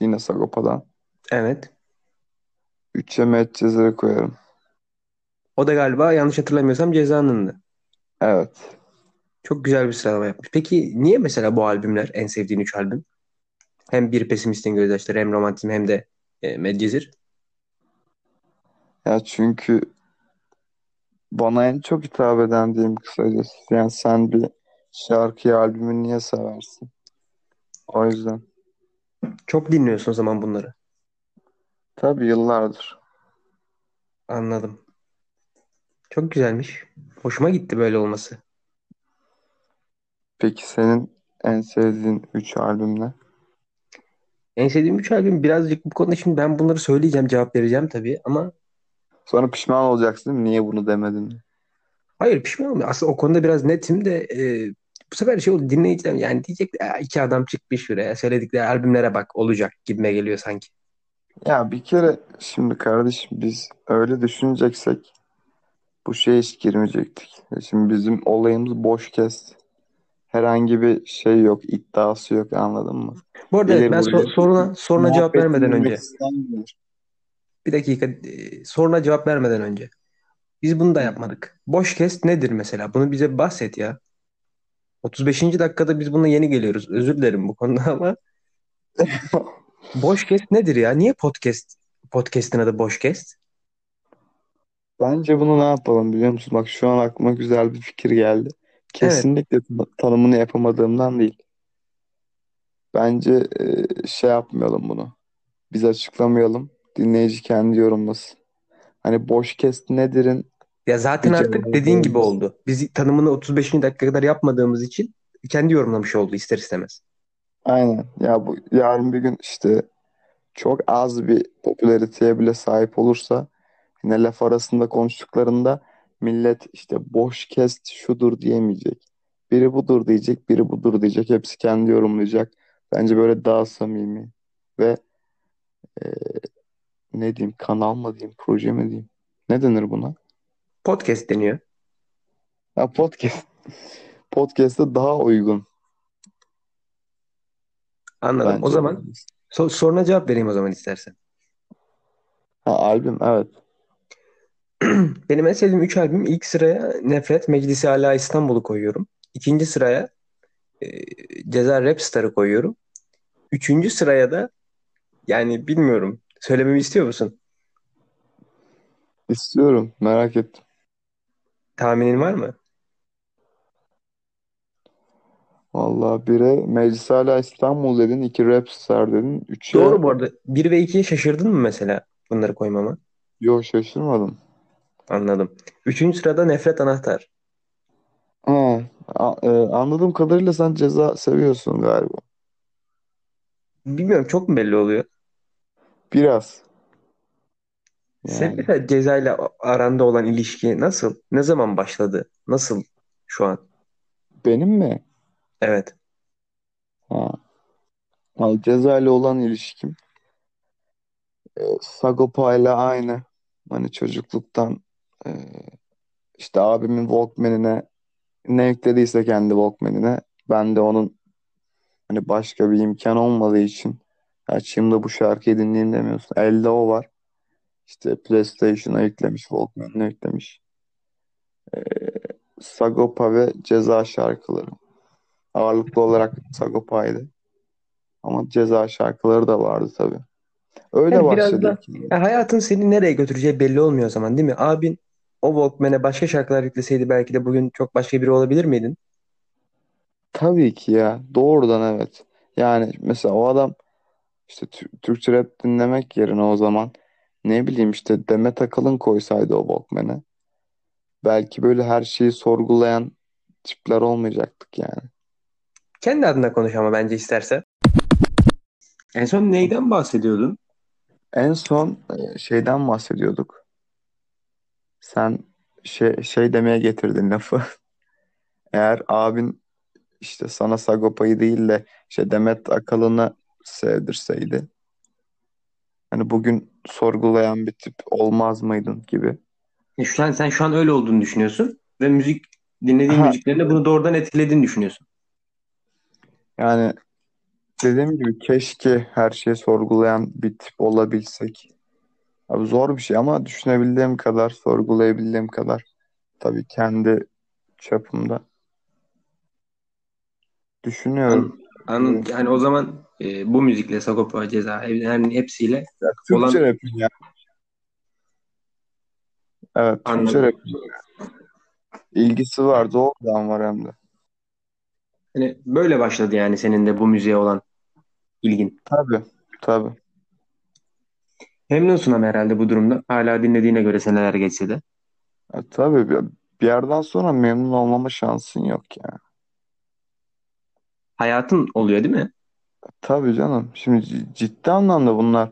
Yine Sagopa'dan. Evet. Üçe Medcezir'i koyarım. O da galiba yanlış hatırlamıyorsam Ceza'nındı. Evet. Çok güzel bir sıralama yapmış. Peki niye mesela bu albümler en sevdiğin 3 albüm? Hem Bir Pesimistin Gözyaşları hem Romantizm hem de e, Medcezir. Ya çünkü bana en çok hitap eden diyeyim kısacası. Yani sen bir şarkıyı, albümü niye seversin? O yüzden. Çok dinliyorsun o zaman bunları. Tabii yıllardır. Anladım. Çok güzelmiş. Hoşuma gitti böyle olması. Peki senin en sevdiğin üç albüm ne? En sevdiğim 3 albüm birazcık bu konuda şimdi ben bunları söyleyeceğim, cevap vereceğim tabii ama Sonra pişman olacaksın değil mi? Niye bunu demedin? hayır pişman olmuyorum. Aslında o konuda biraz netim de e, bu sefer şey oldu dinleyiciler yani diyecek "Aa, iki adam çıkmış şuraya söyledikleri albümlere bak olacak gibime geliyor sanki. Ya bir kere şimdi kardeşim biz öyle düşüneceksek bu şeye hiç girmeyecektik. Ya Şimdi bizim olayımız boş kes. Herhangi bir şey yok, iddiası yok anladın mı? Bu arada evet, Gelir ben buraya so- soruna soruna cevap muhabbet vermeden dinlemek önce istemiyor. bir dakika e, soruna cevap vermeden önce biz bunu da yapmadık. Boş kes nedir mesela? Bunu bize bahset ya. 35. dakikada biz buna yeni geliyoruz. Özür dilerim bu konuda ama boş kes nedir ya? Niye podcast podcast'in adı boş kes? Bence bunu ne yapalım biliyor musun? Bak şu an aklıma güzel bir fikir geldi. Kesinlikle tan- tanımını yapamadığımdan değil. Bence e, şey yapmayalım bunu. Biz açıklamayalım. Dinleyici kendi yorumlasın. Hani boş kes nedir'in Ya zaten bir artık cevabı dediğin gibi oldu. Biz tanımını 35. dakika kadar yapmadığımız için kendi yorumlamış oldu ister istemez. Aynen. Ya bu yarın bir gün işte çok az bir popülariteye bile sahip olursa yine laf arasında konuştuklarında millet işte boş kes şudur diyemeyecek. Biri budur diyecek, biri budur diyecek. Hepsi kendi yorumlayacak. Bence böyle daha samimi ve e, ne diyeyim kanal mı diyeyim, proje mi diyeyim? Ne denir buna? Podcast deniyor. Ha, podcast. Podcast'e daha uygun Anladım. O bence. zaman so- soruna cevap vereyim o zaman istersen. Ha, albüm evet. Benim en sevdiğim 3 albüm ilk sıraya Nefret, Meclisi Ala İstanbul'u koyuyorum. İkinci sıraya e, Ceza Rap Star'ı koyuyorum. Üçüncü sıraya da yani bilmiyorum. Söylememi istiyor musun? İstiyorum. Merak ettim. Tahminin var mı? Vallahi bire Meclis Hala İstanbul dedin. iki Rapstar dedin. Üçe Doğru bu arada. 1 ve 2'ye şaşırdın mı mesela bunları koymama? yok şaşırmadım. Anladım. Üçüncü sırada Nefret Anahtar. Ha, a- e, anladığım kadarıyla sen ceza seviyorsun galiba. Bilmiyorum çok mu belli oluyor? Biraz. Sen Yani mesela Ceza ile aranda olan ilişki nasıl? Ne zaman başladı? Nasıl şu an? benim mi? Evet. Ha. Al Ceza ile olan ilişkim e, Sagopa'yla aynı. Hani çocukluktan e, işte abimin Walkman'ine ne yüklediyse kendi Walkman'ine ben de onun hani başka bir imkan olmadığı için açayım da bu şarkıyı dinleyeyim demiyorsun. Elde o var. İşte PlayStation'a yüklemiş, Walkman'ine yüklemiş. Ee, Sagopa ve Ceza şarkıları. Ağırlıklı olarak Sagopa'ydı. Ama Ceza şarkıları da vardı tabii. Öyle Yani başladı da hayatın seni nereye götüreceği belli olmuyor o zaman değil mi? Abin o Walkman'e başka şarkılar yükleseydi belki de bugün çok başka biri olabilir miydin? Tabii ki ya. Doğrudan evet. Yani mesela o adam işte Tü- Türkçe rap dinlemek yerine o zaman ne bileyim işte Demet Akalın koysaydı o Walkman'e. Belki böyle her şeyi sorgulayan tipler olmayacaktık yani. Kendi adına konuş ama bence istersen. En son neyden bahsediyordun? En son e, şeyden bahsediyorduk. Sen şey, şey demeye getirdin lafı. Eğer abin işte sana Sagopa'yı değil de işte Demet Akalın'ı sevdirseydi. Hani bugün sorgulayan bir tip olmaz mıydın gibi. E, Şu an sen şu an öyle olduğunu düşünüyorsun ve müzik dinlediğin Ha, müziklerle bunu doğrudan etkilediğini düşünüyorsun. Yani dediğim gibi keşke her şeyi sorgulayan bir tip olabilsek. Abi zor bir şey ama düşünebildiğim kadar, sorgulayabildiğim kadar tabii kendi çapımda düşünüyorum. Anladım. Yani o zaman e, bu müzikle Sagopa, Ceza, yani hepsiyle Ya, Türkçe olan rap'in ya. Evet, Türkçe anladım. rap'in ilgisi var. Doğrudan var hem de. Yani böyle başladı yani senin de bu müziğe olan ilgin. Tabii, tabii. Memnunsun ama herhalde bu durumda. Hala dinlediğine göre seneler geçse de. Ya, tabii bir, bir yerden sonra memnun olmama şansın yok ya. Hayatın oluyor değil mi? Tabii canım. Şimdi ciddi anlamda bunlar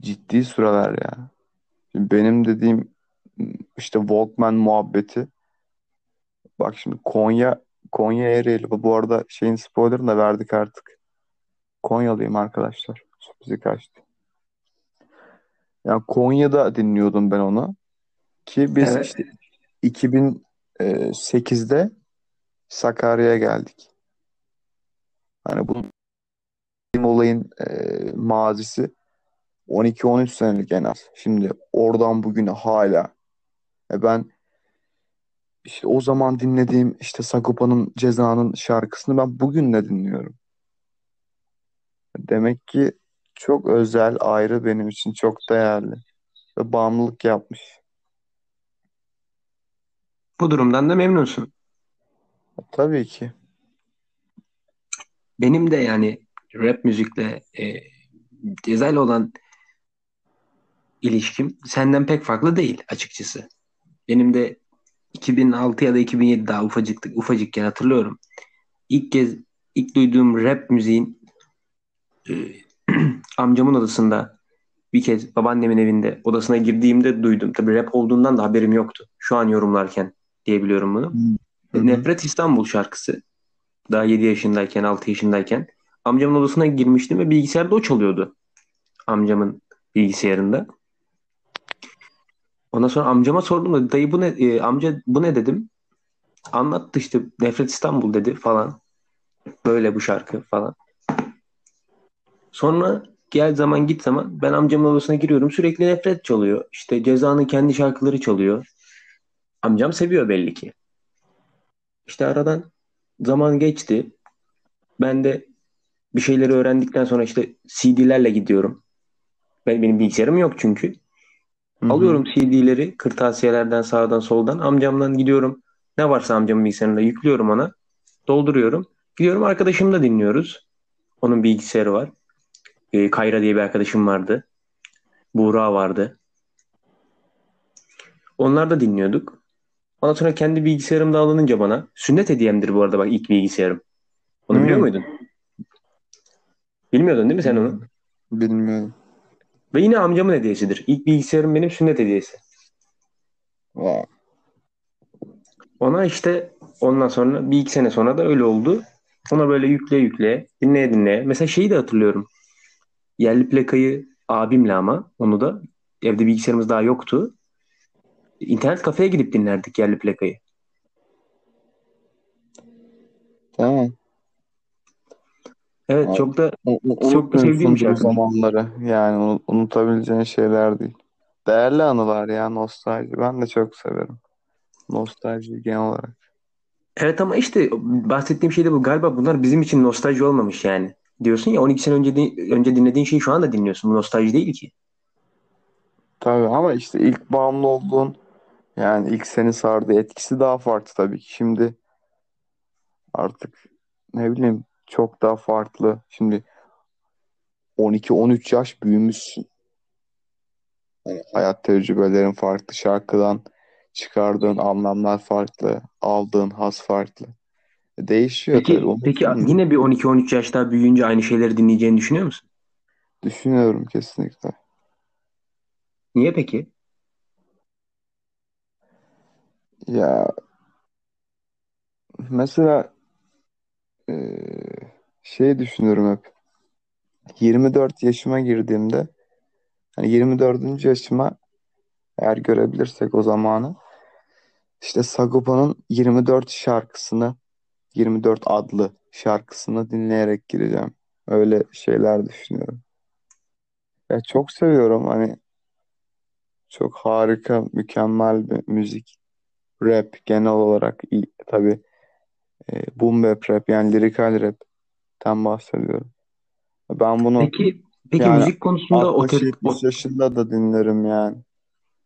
ciddi süreler ya. Şimdi benim dediğim işte Walkman muhabbeti. Bak şimdi Konya Konya Ereğli. Bu arada şeyin spoilerını da verdik artık. Konyalıyım arkadaşlar. Sürprizi kaçtı. Yani Konya'da dinliyordum ben onu. Ki biz Evet. işte 2008'de Sakarya'ya geldik. Hani bu olayın e, mazisi 12-13 senelik en az. Şimdi oradan bugüne hala. E ben işte o zaman dinlediğim işte Sagopa'nın Ceza'nın şarkısını ben bugün de dinliyorum. Demek ki çok özel, ayrı benim için çok değerli. Ve bağımlılık yapmış. Bu durumdan da memnunsun. Tabii ki. Benim de yani rap müzikle e, Ceza ile olan ilişkim senden pek farklı değil açıkçası. Benim de 2006 ya da 2007 daha ufacıktık, ufacıkken hatırlıyorum. İlk kez ilk duyduğum rap müziğin e, amcamın odasında bir kez babaannemin evinde odasına girdiğimde duydum. Tabii rap olduğundan da haberim yoktu. Şu an yorumlarken diyebiliyorum bunu. Hı. Nefret İstanbul şarkısı. Daha 7 yaşındayken, 6 yaşındayken. Amcamın odasına girmiştim ve bilgisayarda o çalıyordu. Amcamın bilgisayarında. Ondan sonra amcama sordum da dayı bu ne e, amca bu ne dedim. Anlattı işte Nefret İstanbul dedi falan. Böyle bu şarkı falan. Sonra gel zaman git zaman ben amcamın odasına giriyorum. Sürekli Nefret çalıyor. İşte Ceza'nın kendi şarkıları çalıyor. Amcam seviyor belli ki. İşte aradan zaman geçti. Ben de bir şeyleri öğrendikten sonra işte CD'lerle gidiyorum. Ben, benim bilgisayarım yok çünkü. Hı hı. Alıyorum CD'leri kırtasiyelerden sağdan soldan. Amcamdan gidiyorum. Ne varsa amcamın bilgisayarında yüklüyorum ona. Dolduruyorum. Gidiyorum arkadaşımla dinliyoruz. Onun bilgisayarı var. Ee, Kayra diye bir arkadaşım vardı. Buğra vardı. Onlar da dinliyorduk. Ondan sonra kendi bilgisayarım da alınınca bana. Sünnet hediyemdir bu arada bak ilk bilgisayarım. Onu biliyor Hı. muydun? Bilmiyordun değil mi sen onu? Bilmiyorum. Ve yine amcamın hediyesidir. İlk bilgisayarım benim sünnet hediyesi. Vay. Ona işte ondan sonra bir iki sene sonra da öyle oldu. Ona böyle yükle yükle, dinleye dinleye. Mesela şeyi de hatırlıyorum. Yerli plakayı abimle ama onu da evde bilgisayarımız daha yoktu. internet kafeye gidip dinlerdik yerli plakayı. Tamam. Evet Abi, çok da u- u- çok da sevdiğim bir unutmuyorsun bu şarkı. zamanları. Yani unu- unutabileceğin şeyler değil. Değerli anılar ya nostalji. Ben de çok severim. Nostalji genel olarak. Evet ama işte bahsettiğim şey de bu. Galiba bunlar bizim için nostalji olmamış yani. Diyorsun ya 12 sene önce önce dinlediğin şeyi şu anda dinliyorsun. Bu nostalji değil ki. Tabii ama işte ilk bağımlı olduğun yani ilk seni sardığı etkisi daha farklı tabii ki. Şimdi artık ne bileyim çok daha farklı. Şimdi 12-13 yaş büyümüşsün. Hani hayat tecrübelerin farklı, şarkıdan çıkardığın anlamlar farklı, aldığın haz farklı. Değişiyor tabii. Peki peki musun? yine bir 12-13 yaş daha büyüyünce aynı şeyleri dinleyeceğini düşünüyor musun? Düşünüyorum kesinlikle. Niye peki? Ya mesela şey düşünüyorum hep. 24 yaşıma girdiğimde hani 24. yaşıma eğer görebilirsek o zamanı işte Sagopa'nın 24 şarkısını 24 adlı şarkısını dinleyerek gireceğim. Öyle şeyler düşünüyorum. Ya çok seviyorum hani çok harika, mükemmel bir müzik. Rap genel olarak iyi. Tabii e, boom bap rap yani lirikal rapten bahsediyorum. Ben bunu Peki peki yani müzik konusunda otor 60-70 o- yaşında da dinlerim yani.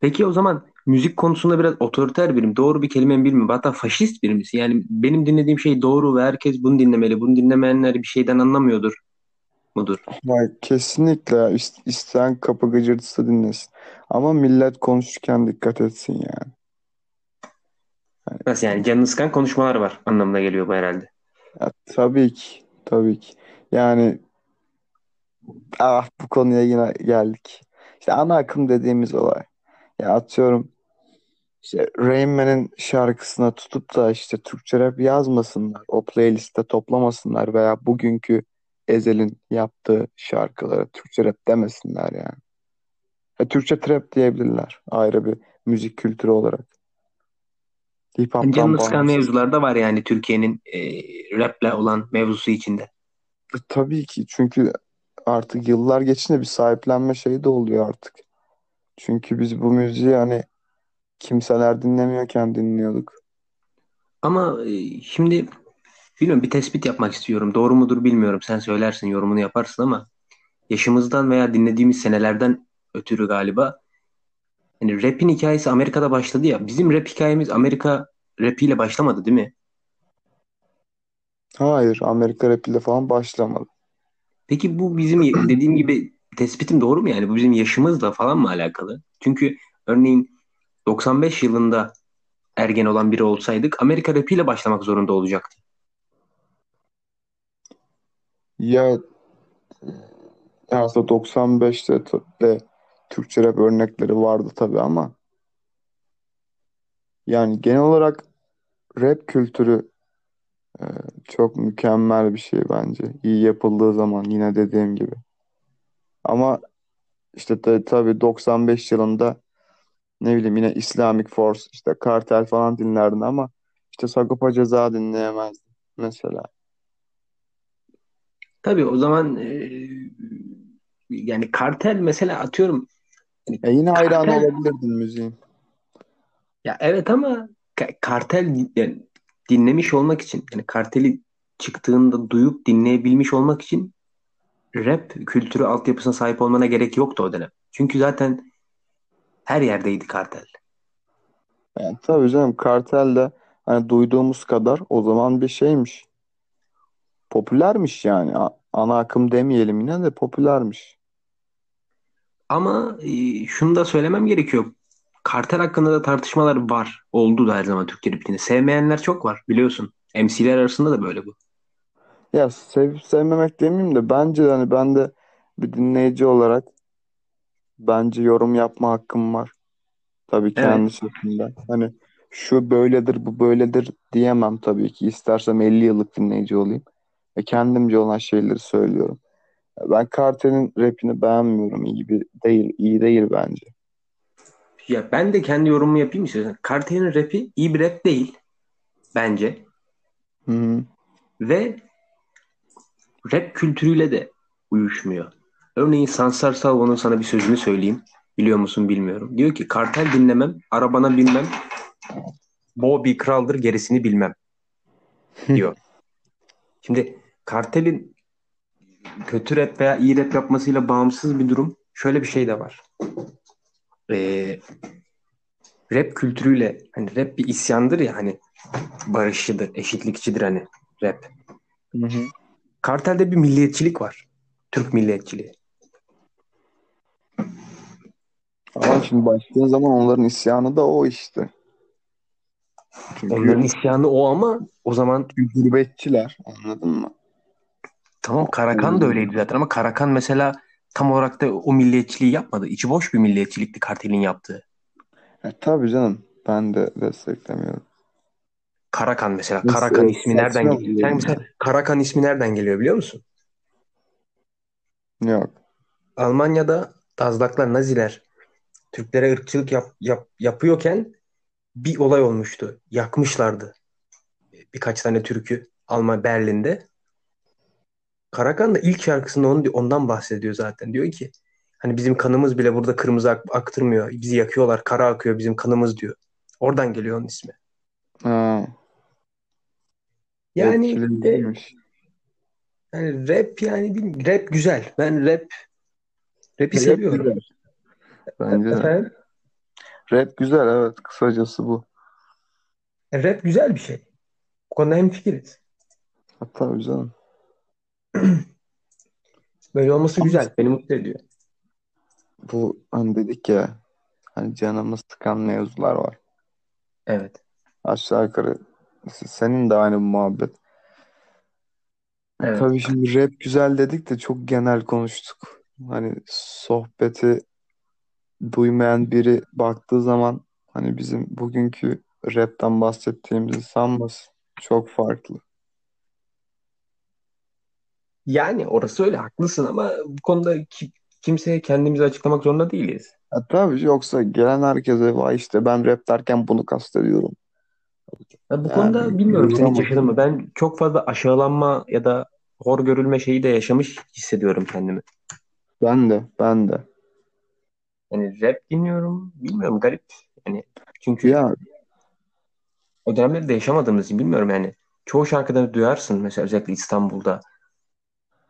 peki o zaman müzik konusunda biraz otoriter birim. Doğru bir kelime mi bilmiyorum. Hatta faşist biri misin? Yani benim dinlediğim şey doğru ve herkes bunu dinlemeli. Bunu dinlemeyenler bir şeyden anlamıyordur mudur? Vay, kesinlikle ist- isteyen kapı gıcırtısı dinlesin. Ama millet konuşurken dikkat etsin yani. Nasıl yani canını sıkan konuşmalar var anlamına geliyor bu herhalde. Ya, tabii ki, tabii ki. Yani ah bu konuya yine geldik. İşte ana akım dediğimiz olay. Ya atıyorum işte Rain Man'in şarkısına tutup da işte Türkçe rap yazmasınlar. O playlistte toplamasınlar veya bugünkü Ezel'in yaptığı şarkılara Türkçe rap demesinler yani. E, Türkçe trap diyebilirler ayrı bir müzik kültürü olarak. Hip hop'tan canını sıkan mevzular da var yani Türkiye'nin e, raple olan mevzusu içinde. E, tabii ki çünkü artık yıllar geçince bir sahiplenme şeyi de oluyor artık. Çünkü biz bu müziği hani kimseler dinlemiyorken dinliyorduk. Ama e, şimdi bilmiyorum bir tespit yapmak istiyorum. Doğru mudur bilmiyorum. Sen söylersin, yorumunu yaparsın ama yaşımızdan veya dinlediğimiz senelerden ötürü galiba hani rap'in hikayesi Amerika'da başladı ya. Bizim rap hikayemiz Amerika rapiyle başlamadı değil mi? Hayır, Amerika rap ile falan başlamadı. Peki bu bizim dediğim gibi tespitim doğru mu yani? Bu bizim yaşımızla falan mı alakalı? Çünkü örneğin 95 yılında ergen olan biri olsaydık Amerika rapiyle başlamak zorunda olacaktı. Ya aslında 95'te t- de Türkçe rap örnekleri vardı tabii ama yani genel olarak rap kültürü e, çok mükemmel bir şey bence. İyi yapıldığı zaman yine dediğim gibi. Ama işte de, tabii 95 yılında ne bileyim yine Islamic Force işte Kartel falan dinlerdin ama işte Sagopa Ceza dinleyemezdin mesela. Tabii o zaman e, yani kartel mesela atıyorum E yine hayran kartel olabilirdin müziğin. ya evet ama ka- kartel yani dinlemiş olmak için yani karteli çıktığında duyup dinleyebilmiş olmak için rap kültürü altyapısına sahip olmana gerek yoktu o dönem. Çünkü zaten her yerdeydi kartel. Yani tabii canım Kartel de hani duyduğumuz kadar o zaman bir şeymiş. Popülermiş yani. Ana akım demeyelim yine de popülermiş. Ama e, şunu da söylemem gerekiyor. Kartel hakkında da tartışmalar var. Oldu da her zaman Türk rapinde. Sevmeyenler çok var biliyorsun. MC'ler arasında da böyle bu. Ya sevip sevmemek demeyeyim de bence hani ben de bir dinleyici olarak bence yorum yapma hakkım var. Tabii Evet. kendi şeklinde. Hani şu böyledir bu böyledir diyemem tabii ki. İstersem 50 yıllık dinleyici olayım. Ve kendimce olan şeyleri söylüyorum. Ben Kartel'in rapini beğenmiyorum. İyi bir değil, iyi değil bence. Ya ben de kendi yorumumu yapayım istiyorsan. Kartel'in rapi iyi bir rap değil bence. Hı hı. Ve rap kültürüyle de uyuşmuyor. Örneğin Sansar Salvo'nun sana bir sözünü söyleyeyim. Biliyor musun bilmiyorum. Diyor ki kartel dinlemem, arabana binmem. Bo bir kraldır gerisini bilmem. Diyor. Şimdi kartelin kötü rap veya iyi rap yapmasıyla bağımsız bir durum. Şöyle bir şey de var. Ee, rap kültürüyle hani rap bir isyandır ya hani barışçıdır, eşitlikçidir hani rap. Hı hı. Kartelde bir milliyetçilik var. Türk milliyetçiliği. Ama şimdi baktığın zaman onların isyanı da o işte. Çünkü Onların isyanı o ama o zaman gurbetçiler anladın mı? Tamam Karakan da öyleydi zaten ama Karakan mesela tam olarak da o milliyetçiliği yapmadı. İçi boş bir milliyetçilikti kartelin yaptığı. E, tabii canım ben de desteklemiyorum. Karakan mesela. Nasıl, Karakan ismi nereden geliyor? Sen mesela Karakan ismi nereden geliyor biliyor musun? Yok. Almanya'da Dazlaklar, Naziler Türklere ırkçılık yap, yap- yapıyorken bir olay olmuştu. Yakmışlardı birkaç tane Türk'ü Alman Berlin'de. Karakan da ilk şarkısında onu, ondan bahsediyor zaten. Diyor ki hani bizim kanımız bile burada kırmızı ak- aktırmıyor. Bizi yakıyorlar. Kara akıyor bizim kanımız diyor. Oradan geliyor onun ismi. Ha, Yani de, yani rap yani bil- rap güzel. Ben rap rap'i Rap seviyorum. güzel. Bence. Efendim? Rap güzel evet kısacası bu. E, Rap güzel bir şey. Bu konuda hemfikiriz. Ha, tabii canım. Böyle olması güzel. Beni mutlu ediyor. bu hani dedik ya hani canımız sıkan mevzular var. Evet. Aşağı yukarı senin de aynı bu muhabbet. Evet. Tabii şimdi rap güzel dedik de çok genel konuştuk. Hani sohbeti duymayan biri baktığı zaman hani bizim bugünkü rapten bahsettiğimizi sanmasın. Çok farklı. Yani orası öyle haklısın ama bu konuda ki, kimseye kendimizi açıklamak zorunda değiliz. Ha, tabii yoksa gelen herkese vay işte ben rap derken bunu kastediyorum. Ya bu Yani konuda bilmiyorum sen hiç yaşadın mı? Ben çok fazla aşağılanma ya da hor görülme şeyi de yaşamış hissediyorum kendimi. Ben de ben de. Yani rap dinliyorum. Bilmiyorum garip. Yani çünkü Ya o dönemleri de yaşamadığımız için bilmiyorum yani. Çoğu şarkıda duyarsın mesela özellikle İstanbul'da.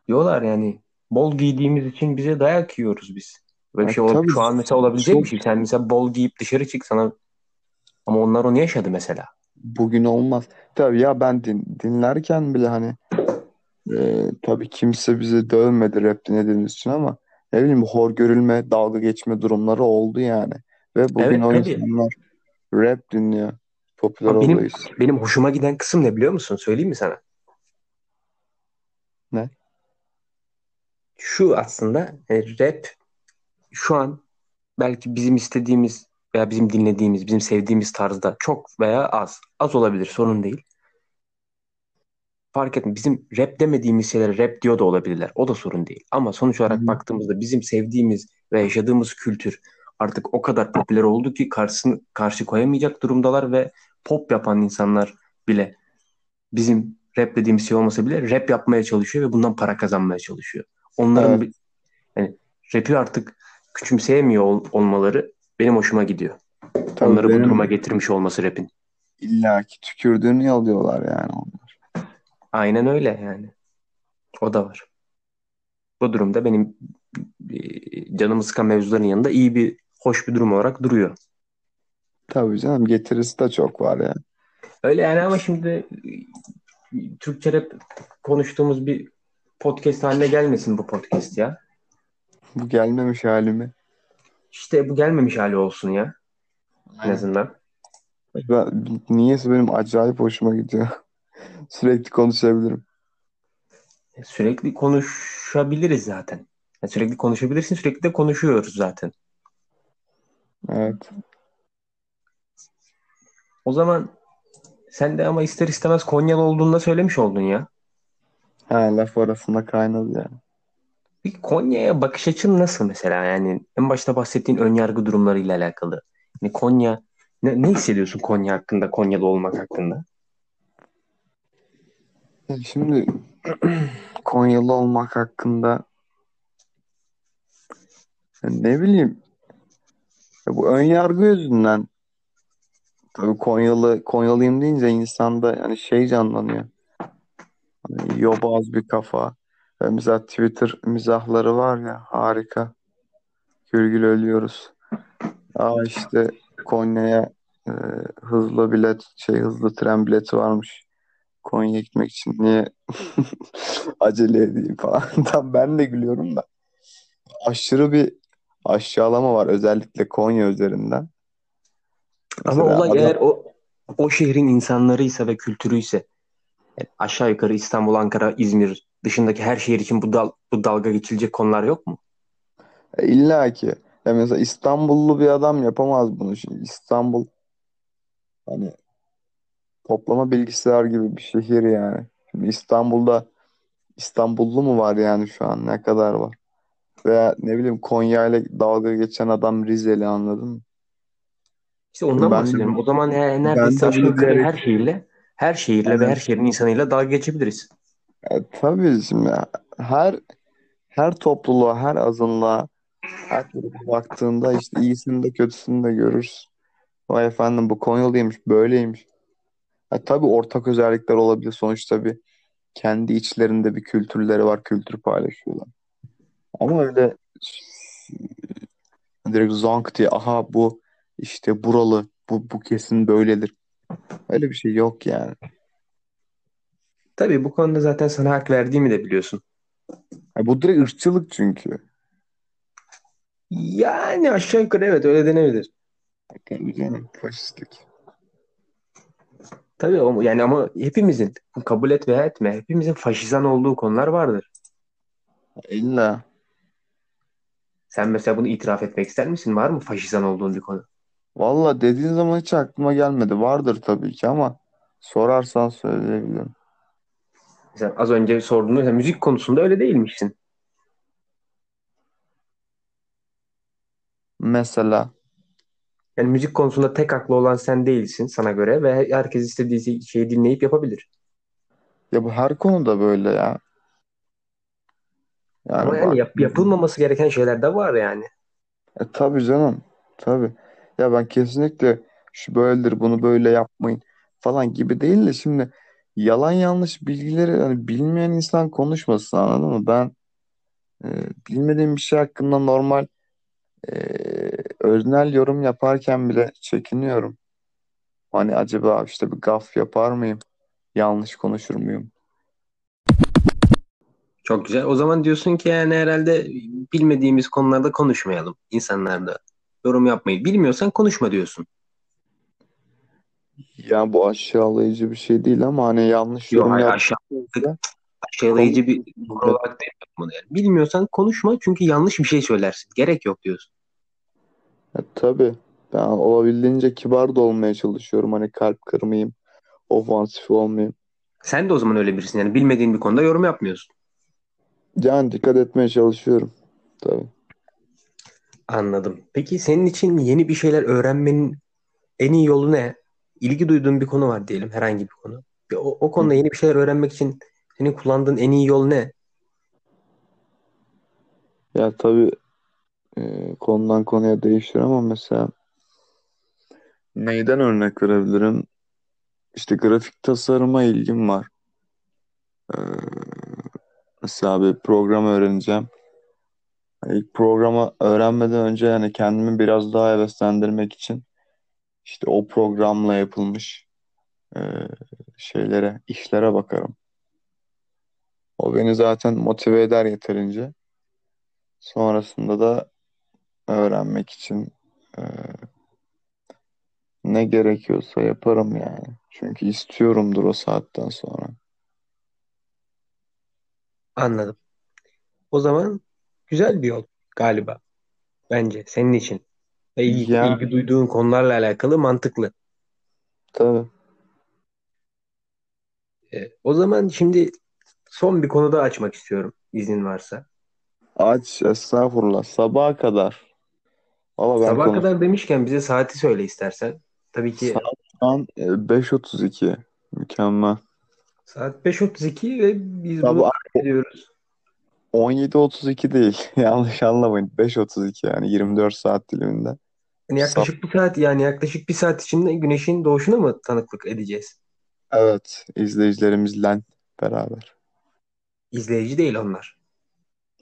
Diyorlar yani bol giydiğimiz için bize dayak yiyoruz biz. Böyle bir şey ol- şu an mesela olabilecek çok bir şey. Sen mesela bol giyip dışarı çık sana ama onlar onu yaşadı mesela. bugün olmaz. Tabii ya ben din, dinlerken bile hani e, tabii kimse bizi dövmedi rap dinlediğimiz için ama ne bileyim hor görülme, dalga geçme durumları oldu yani. Ve bugün Evet o tabii. insanlar rap dinliyor. Popüler Ama benim benim hoşuma giden kısım ne biliyor musun? Söyleyeyim mi sana? Ne? Şu aslında yani rap şu an belki bizim istediğimiz veya bizim dinlediğimiz, bizim sevdiğimiz tarzda çok veya az. Az olabilir, sorun değil. Fark etme. Bizim rap demediğimiz şeylere rap diyor da olabilirler. O da sorun değil. Ama sonuç olarak hı. baktığımızda bizim sevdiğimiz ve yaşadığımız kültür artık o kadar popüler oldu ki karşısını karşı koyamayacak durumdalar ve pop yapan insanlar bile bizim rap dediğimiz şey olmasa bile rap yapmaya çalışıyor ve bundan para kazanmaya çalışıyor. Onların Evet. bir- yani rap'i artık küçümseyemiyor ol- olmaları benim hoşuma gidiyor. Tabii Onları bu benim duruma getirmiş olması rap'in. illaki tükürdüğünü yalıyorlar yani onlar. Aynen öyle yani. O da var. Bu durumda benim e, canımı sıkan mevzuların yanında iyi bir, hoş bir durum olarak duruyor. Tabii canım getirisi de çok var ya. Öyle yani ama şimdi e, Türkçe rap konuştuğumuz bir podcast haline gelmesin bu podcast ya. Bu gelmemiş halimi. İşte bu gelmemiş hali olsun ya en Aynen. azından. Ben, niyeyse benim acayip hoşuma gidiyor. Sürekli konuşabilirim. Sürekli konuşabiliriz zaten. Yani sürekli konuşabilirsin, sürekli de konuşuyoruz zaten. Evet. O zaman sen de ama ister istemez Konyalı olduğunu da söylemiş oldun ya. Ha, laf arasında kaynadı yani. Peki Konya'ya bakış açın nasıl mesela? Yani en başta bahsettiğin önyargı durumlarıyla alakalı. Hani Konya ne, ne hissediyorsun Konya hakkında, Konyalı olmak hakkında? Şimdi Konyalı olmak hakkında ne bileyim ya bu ön yargı yüzünden tabii Konyalı Konyalıyım deyince insanda yani şey canlanıyor. Hani yobaz bir kafa. Ve mesela Twitter mizahları var ya harika. Gül gül ölüyoruz. Aa işte Konya'ya e, hızlı bilet şey hızlı tren bileti varmış. Konya'ya gitmek için niye acele edeyim falan. Tam ben de gülüyorum da. Aşırı bir aşağılama var özellikle Konya üzerinden. Ama Mesela olay adam eğer o o şehrin insanlarıysa ve kültürüyse yani aşağı yukarı İstanbul, Ankara, İzmir dışındaki her şehir için bu dal, bu dalga geçilecek konular yok mu? e, illa ki ya mesela İstanbullu bir adam yapamaz bunu şimdi. İstanbul hani toplama bilgisayar gibi bir şehir yani. Şimdi İstanbul'da İstanbullu mu var yani şu an ne kadar var? Veya ne bileyim Konya ile dalga geçen adam Rizeli anladın mı? İşte ondan Ben de, bahsediyorum. O zaman he- neredeyse de aşağı yukarı her şehirle her şehirle ve her şehrin insanıyla dalga geçebiliriz. E, tabii şimdi her her topluluğa, her azınlığa, her gruba baktığında işte iyisini de kötüsünü de görürsün. Vay efendim bu Konyalıymış, böyleymiş. E, tabii ortak özellikler olabilir. Sonuçta bir kendi içlerinde bir kültürleri var, kültür paylaşıyorlar. Ama öyle direkt zonk diye aha bu işte buralı, bu, bu kesin böyledir. Öyle bir şey yok yani. Tabii bu konuda zaten sana hak verdiğimi de biliyorsun. Ha, bu direkt ırkçılık çünkü. Yani aşağı yukarı evet öyle denebilir. Tabii canım, faşistlik. Tabii o- yani ama hepimizin kabul et veya etme hepimizin faşizan olduğu konular vardır. İlla. Sen mesela bunu itiraf etmek ister misin? Var mı faşizan olduğun bir konu? Valla dediğin zaman hiç aklıma gelmedi. Vardır tabii ki ama sorarsan söyleyebilirim. Mesela az önce sorduğunda mesela müzik konusunda öyle değilmişsin. Mesela Yani müzik konusunda tek haklı olan sen değilsin sana göre ve herkes istediği şeyi dinleyip yapabilir. ya bu her konuda böyle ya. Ama Yani yani bak. yap- yapılmaması gereken şeyler de var yani. E, tabii canım. Tabii. Ya ben kesinlikle şu böyledir bunu böyle yapmayın falan gibi değil de şimdi yalan yanlış bilgileri hani bilmeyen insan konuşmasın anladın mı? Ben e, bilmediğim bir şey hakkında normal e, öznel yorum yaparken bile çekiniyorum. Hani acaba işte bir gaf yapar mıyım? Yanlış konuşur muyum? Çok güzel. O zaman diyorsun ki yani herhalde bilmediğimiz konularda konuşmayalım. İnsanlarda yorum yapmayı bilmiyorsan konuşma diyorsun. Ya bu aşağılayıcı bir şey değil ama hani yanlış Yok yorum hayır aşağı, yaptığınızda aşağılayıcı bir konu olarak demiyorum bunu yani. Bilmiyorsan konuşma çünkü yanlış bir şey söylersin. Gerek yok diyorsun. E, tabii. Ben olabildiğince kibar da olmaya çalışıyorum. Hani kalp kırmayayım, ofansif olmayayım. Sen de o zaman öyle birisin yani bilmediğin bir konuda yorum yapmıyorsun. Yani dikkat etmeye çalışıyorum. Tabii. Anladım. Peki senin için yeni bir şeyler öğrenmenin en iyi yolu ne? İlgi duyduğun bir konu var diyelim herhangi bir konu. O, o konuda yeni bir şeyler öğrenmek için senin kullandığın en iyi yol ne? Ya tabii e, konudan konuya değişir ama mesela neyden örnek verebilirim? İşte grafik tasarıma ilgim var. Ee, mesela bir program öğreneceğim. İlk programı öğrenmeden önce yani kendimi biraz daha heveslendirmek için işte o programla yapılmış e, şeylere, işlere bakarım. O beni zaten motive eder yeterince. Sonrasında da öğrenmek için e, ne gerekiyorsa yaparım yani. Çünkü istiyorumdur o saatten sonra. Anladım. O zaman güzel bir yol galiba bence senin için. Ve ilgi, Ya ilgi duyduğun konularla alakalı mantıklı. tabii. E, o zaman şimdi son bir konu daha açmak istiyorum iznin varsa. Aç estağfurullah sabaha kadar. Valla ben Sabaha kadar demişken bize saati söyle istersen. Tabii ki Saat şu an e, 5.32. Mükemmel. saat 5.32 ve biz Ya bunu bu kaydediyoruz. 17.32 değil. Yanlış anlamayın. 5.32 yani 24 saat diliminde. Yani yaklaşık bir saat yani yaklaşık bir saat içinde güneşin doğuşuna mı tanıklık edeceğiz? Evet. izleyicilerimizle beraber. İzleyici değil onlar.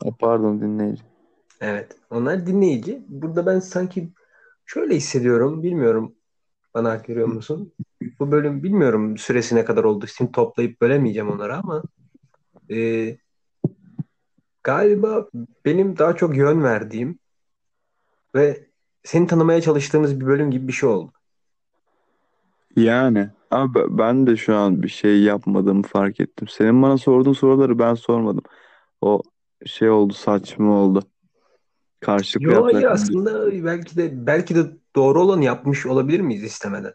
Ha, Pardon dinleyici. Evet. Onlar dinleyici. Burada ben sanki şöyle hissediyorum. Bilmiyorum. Bana hak veriyor musun? Bu bölüm bilmiyorum süresi ne kadar oldu. Şimdi toplayıp bölemeyeceğim onları ama e, galiba benim daha çok yön verdiğim ve seni tanımaya çalıştığımız bir bölüm gibi bir şey oldu. Yani abi ben de şu an bir şey yapmadığımı fark ettim. Senin bana sorduğun soruları ben sormadım. O şey oldu saçma oldu. Karşılıklı Yo hayır aslında belki de belki de doğru olanı yapmış olabilir miyiz istemeden?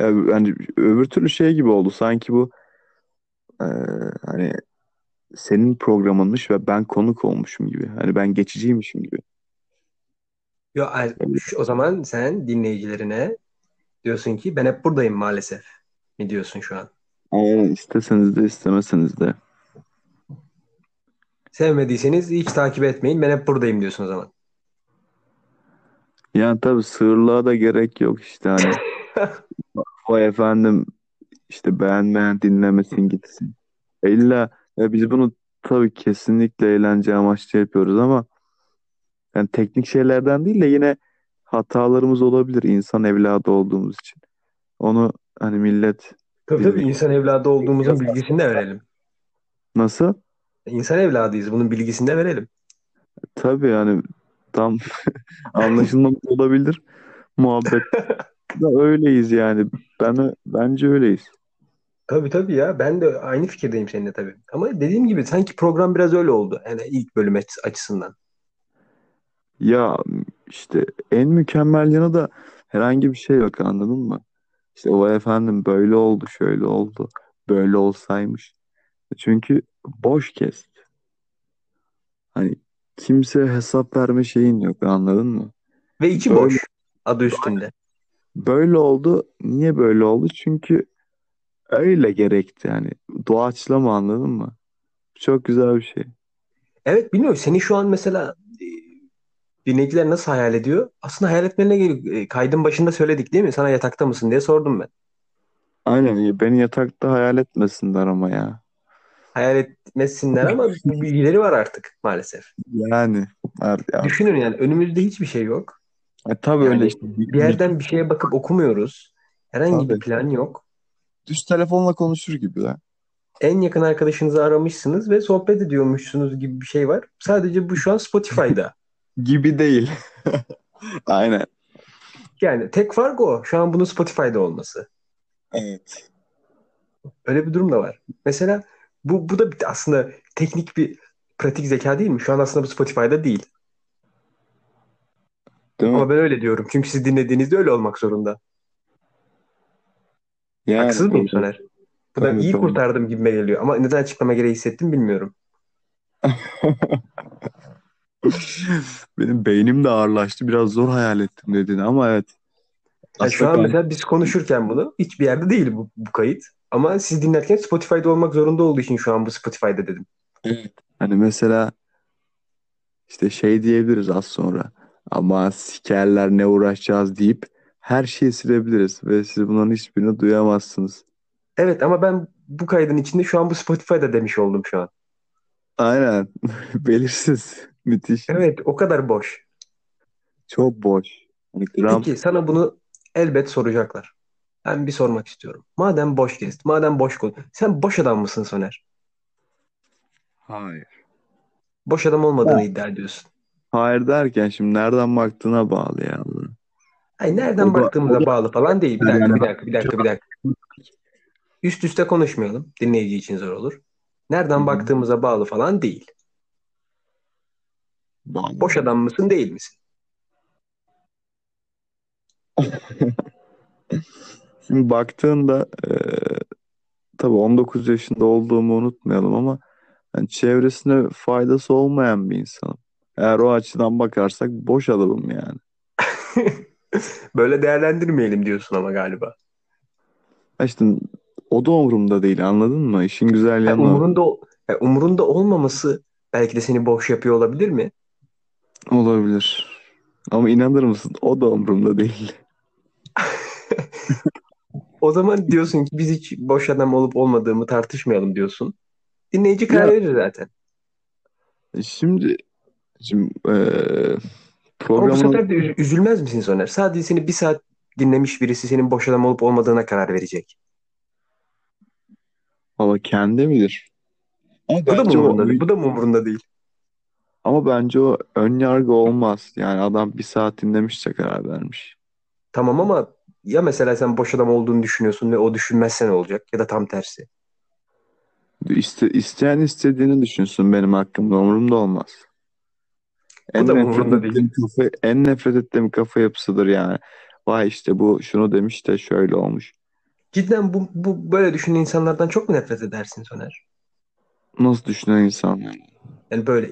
Yani öbür türlü şey gibi oldu. Sanki bu e, hani senin programınmış ve ben konuk olmuşum gibi. Hani ben geçiciymişim gibi. Yo, o zaman sen dinleyicilerine diyorsun ki ben hep buradayım maalesef mi diyorsun şu an? Aynen isteseniz de istemeseniz de. Sevmediyseniz hiç takip etmeyin ben hep buradayım diyorsun o zaman. Yani tabii sığırlığa da gerek yok işte hani. Vay efendim işte beğenmeyen dinlemesin gitsin. E İlla ya biz bunu tabii kesinlikle eğlence amaçlı yapıyoruz ama yani teknik şeylerden değil de yine hatalarımız olabilir insan evladı olduğumuz için. Onu hani millet Tabii tabii insan evladı olduğumuzun bilgisini de verelim. nasıl? İnsan evladıyız bunun bilgisini de verelim. Tabii yani tam anlaşılmamış olabilir. Muhabbet da öyleyiz yani. Ben bence öyleyiz. Tabii tabii ya ben de aynı fikirdeyim seninle tabii. Ama dediğim gibi sanki program biraz öyle oldu. Yani ilk bölüm aç- açısından. Ya işte en mükemmel yanı da herhangi bir şey yok anladın mı? İşte o efendim böyle oldu, şöyle oldu, böyle olsaymış. Çünkü boş kest. Hani kimse hesap verme şeyin yok anladın mı? Ve içi Böyle- boş adı üstünde. Böyle oldu. Niye böyle oldu? Çünkü öyle gerekti yani. Doğaçlama anladın mı? Çok güzel bir şey. Evet bilmiyorum seni şu an mesela e, dinleyiciler nasıl hayal ediyor? Aslında hayal etmelerine geliyor. E, Kaydın başında söyledik değil mi? Sana yatakta mısın diye sordum ben. Aynen beni yatakta hayal etmesinler ama ya. Hayal etmesinler ama bilgileri var artık maalesef. Yani artık. Düşünün yani önümüzde hiçbir şey yok. E, tabii Yani öyle işte. Bir yerden bir şeye bakıp okumuyoruz. Herhangi bir Tabii. plan yok. Düz telefonla konuşur gibi ya. En yakın arkadaşınızı aramışsınız ve sohbet ediyormuşsunuz gibi bir şey var. Sadece bu şu an Spotify'da. Gibi değil. Aynen. Yani tek fark o. Şu an bunun Spotify'da olması. Evet. Öyle bir durum da var. Mesela bu, bu da bir- aslında teknik bir pratik zeka değil mi? Şu an aslında bu Spotify'da değil. Değil mi? Ama ben öyle diyorum. Çünkü siz dinlediğinizde öyle olmak zorunda. Yani Haksız mıyım. Soner? Bu da iyi tabii. kurtardım gibime geliyor. Ama neden açıklama gereği hissettim bilmiyorum. Benim beynim de ağırlaştı. Biraz zor hayal ettim dediğini ama evet. Yani şu an ben- mesela biz konuşurken bunu hiçbir yerde değil bu, bu kayıt. Ama siz dinlerken Spotify'da olmak zorunda olduğu için şu an bu Spotify'da dedim. Hani mesela işte şey diyebiliriz az sonra. Ama sikerler ne uğraşacağız deyip her şeyi silebiliriz ve siz bunların hiçbirini duyamazsınız. Evet ama ben bu kaydın içinde şu an bu Spotify'da demiş oldum şu an. Aynen. Belirsiz. Müthiş. Evet o kadar boş. Çok boş. Hani gram Peki sana bunu elbet soracaklar. Ben bir sormak istiyorum. Madem boş guest, madem boş konu. Sen boş adam mısın Soner? Hayır. Boş adam olmadığını iddia ediyorsun. Hayır derken şimdi nereden baktığına bağlı ya. Ay nereden O da- baktığımıza o da- bağlı falan değil. Bir dakika, Yani- bir dakika, bir dakika, bir dakika. Üst üste konuşmayalım. Dinleyici için zor olur. Nereden Hı hı. baktığımıza bağlı falan değil. Bağlı. Boş adam mısın, değil misin? Şimdi baktığında e, tabii 19 yaşında olduğumu unutmayalım ama yani çevresine faydası olmayan bir insanım. Eğer o açıdan bakarsak boş adamım yani. Böyle değerlendirmeyelim diyorsun ama galiba. İşte o da umurumda değil anladın mı? İşin güzel Yani yanı o. umurunda yani umurunda olmaması belki de seni boş yapıyor olabilir mi? olabilir. Ama inanır mısın? O da umurumda değil. O zaman diyorsun ki biz hiç boş adam olup olmadığımı tartışmayalım diyorsun. Dinleyici karar Ya verir zaten. şimdi şimdi eee Ama bu sefer de üz- üzülmez misin Soner? Sadece seni bir saat dinlemiş birisi senin boş adam olup olmadığına karar verecek. valla kendi bilir. Ama Bu da mı bence o umurunda değil? Bu da mı umurunda değil? ama bence o ön yargı olmaz. Yani adam bir saat dinlemişse karar vermiş. Tamam ama ya mesela sen boş adam olduğunu düşünüyorsun ve o düşünmezse ne olacak? Ya da tam tersi. İste, isteyen istediğini düşünsün benim hakkımda umurumda olmaz. Bu En da nefret umurunda değil? ettiğim kafa, en nefret ettiğim kafa yapısıdır yani. Vay işte bu şunu demiş de şöyle olmuş. Cidden bu, bu böyle düşünen insanlardan çok mu nefret edersin Soner? Nasıl düşünen insanlar? Yani böyle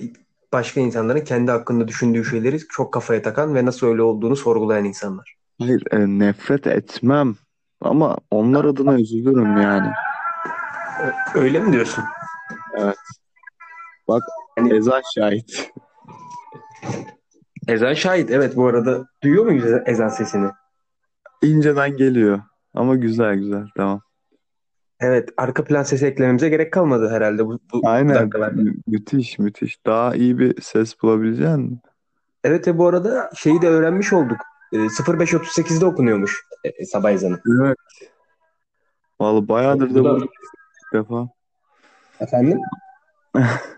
başka insanların kendi hakkında düşündüğü şeyleri çok kafaya takan ve nasıl öyle olduğunu sorgulayan insanlar. Hayır, e, nefret etmem. Ama onlar adına üzülürüm yani. Ö- Öyle mi diyorsun? Evet. Bak Yani ezan şahit. Ezan şahit. Evet bu arada. Duyuyor muyuz ezan- sesini? İnceden geliyor. Ama güzel güzel. Tamam. Evet arka plan sesi eklememize gerek kalmadı herhalde bu, bu, Aynen. dakikalarda. Mü- müthiş müthiş. Daha iyi bir ses bulabilecek misin? Evet ve bu arada şeyi de öğrenmiş olduk. E, 05.38'de okunuyormuş e, sabah ezanı. Evet. Vallahi bayağıdır da bu defa. efendim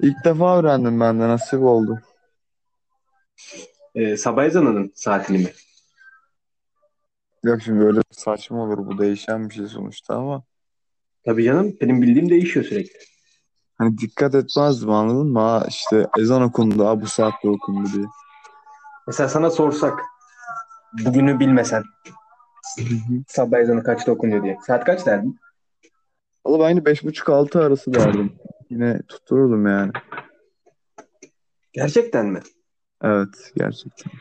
İlk defa öğrendim ben de nasip oldu. e, sabah ezanının saatini mi? Yok şimdi öyle saçma olur bu değişen bir şey sonuçta ama Tabii canım benim bildiğim değişiyor sürekli. hani dikkat etmezdim anladın mı? Ha işte ezan okundu ha bu saatte okundu diye. Mesela sana sorsak bugünü bilmesen sabah ezanı kaçta okunuyor diye. Saat kaç derdin? Valla ben yine beş buçuk altı arası derdim. Yine tuttururdum yani. Gerçekten mi? Evet gerçekten.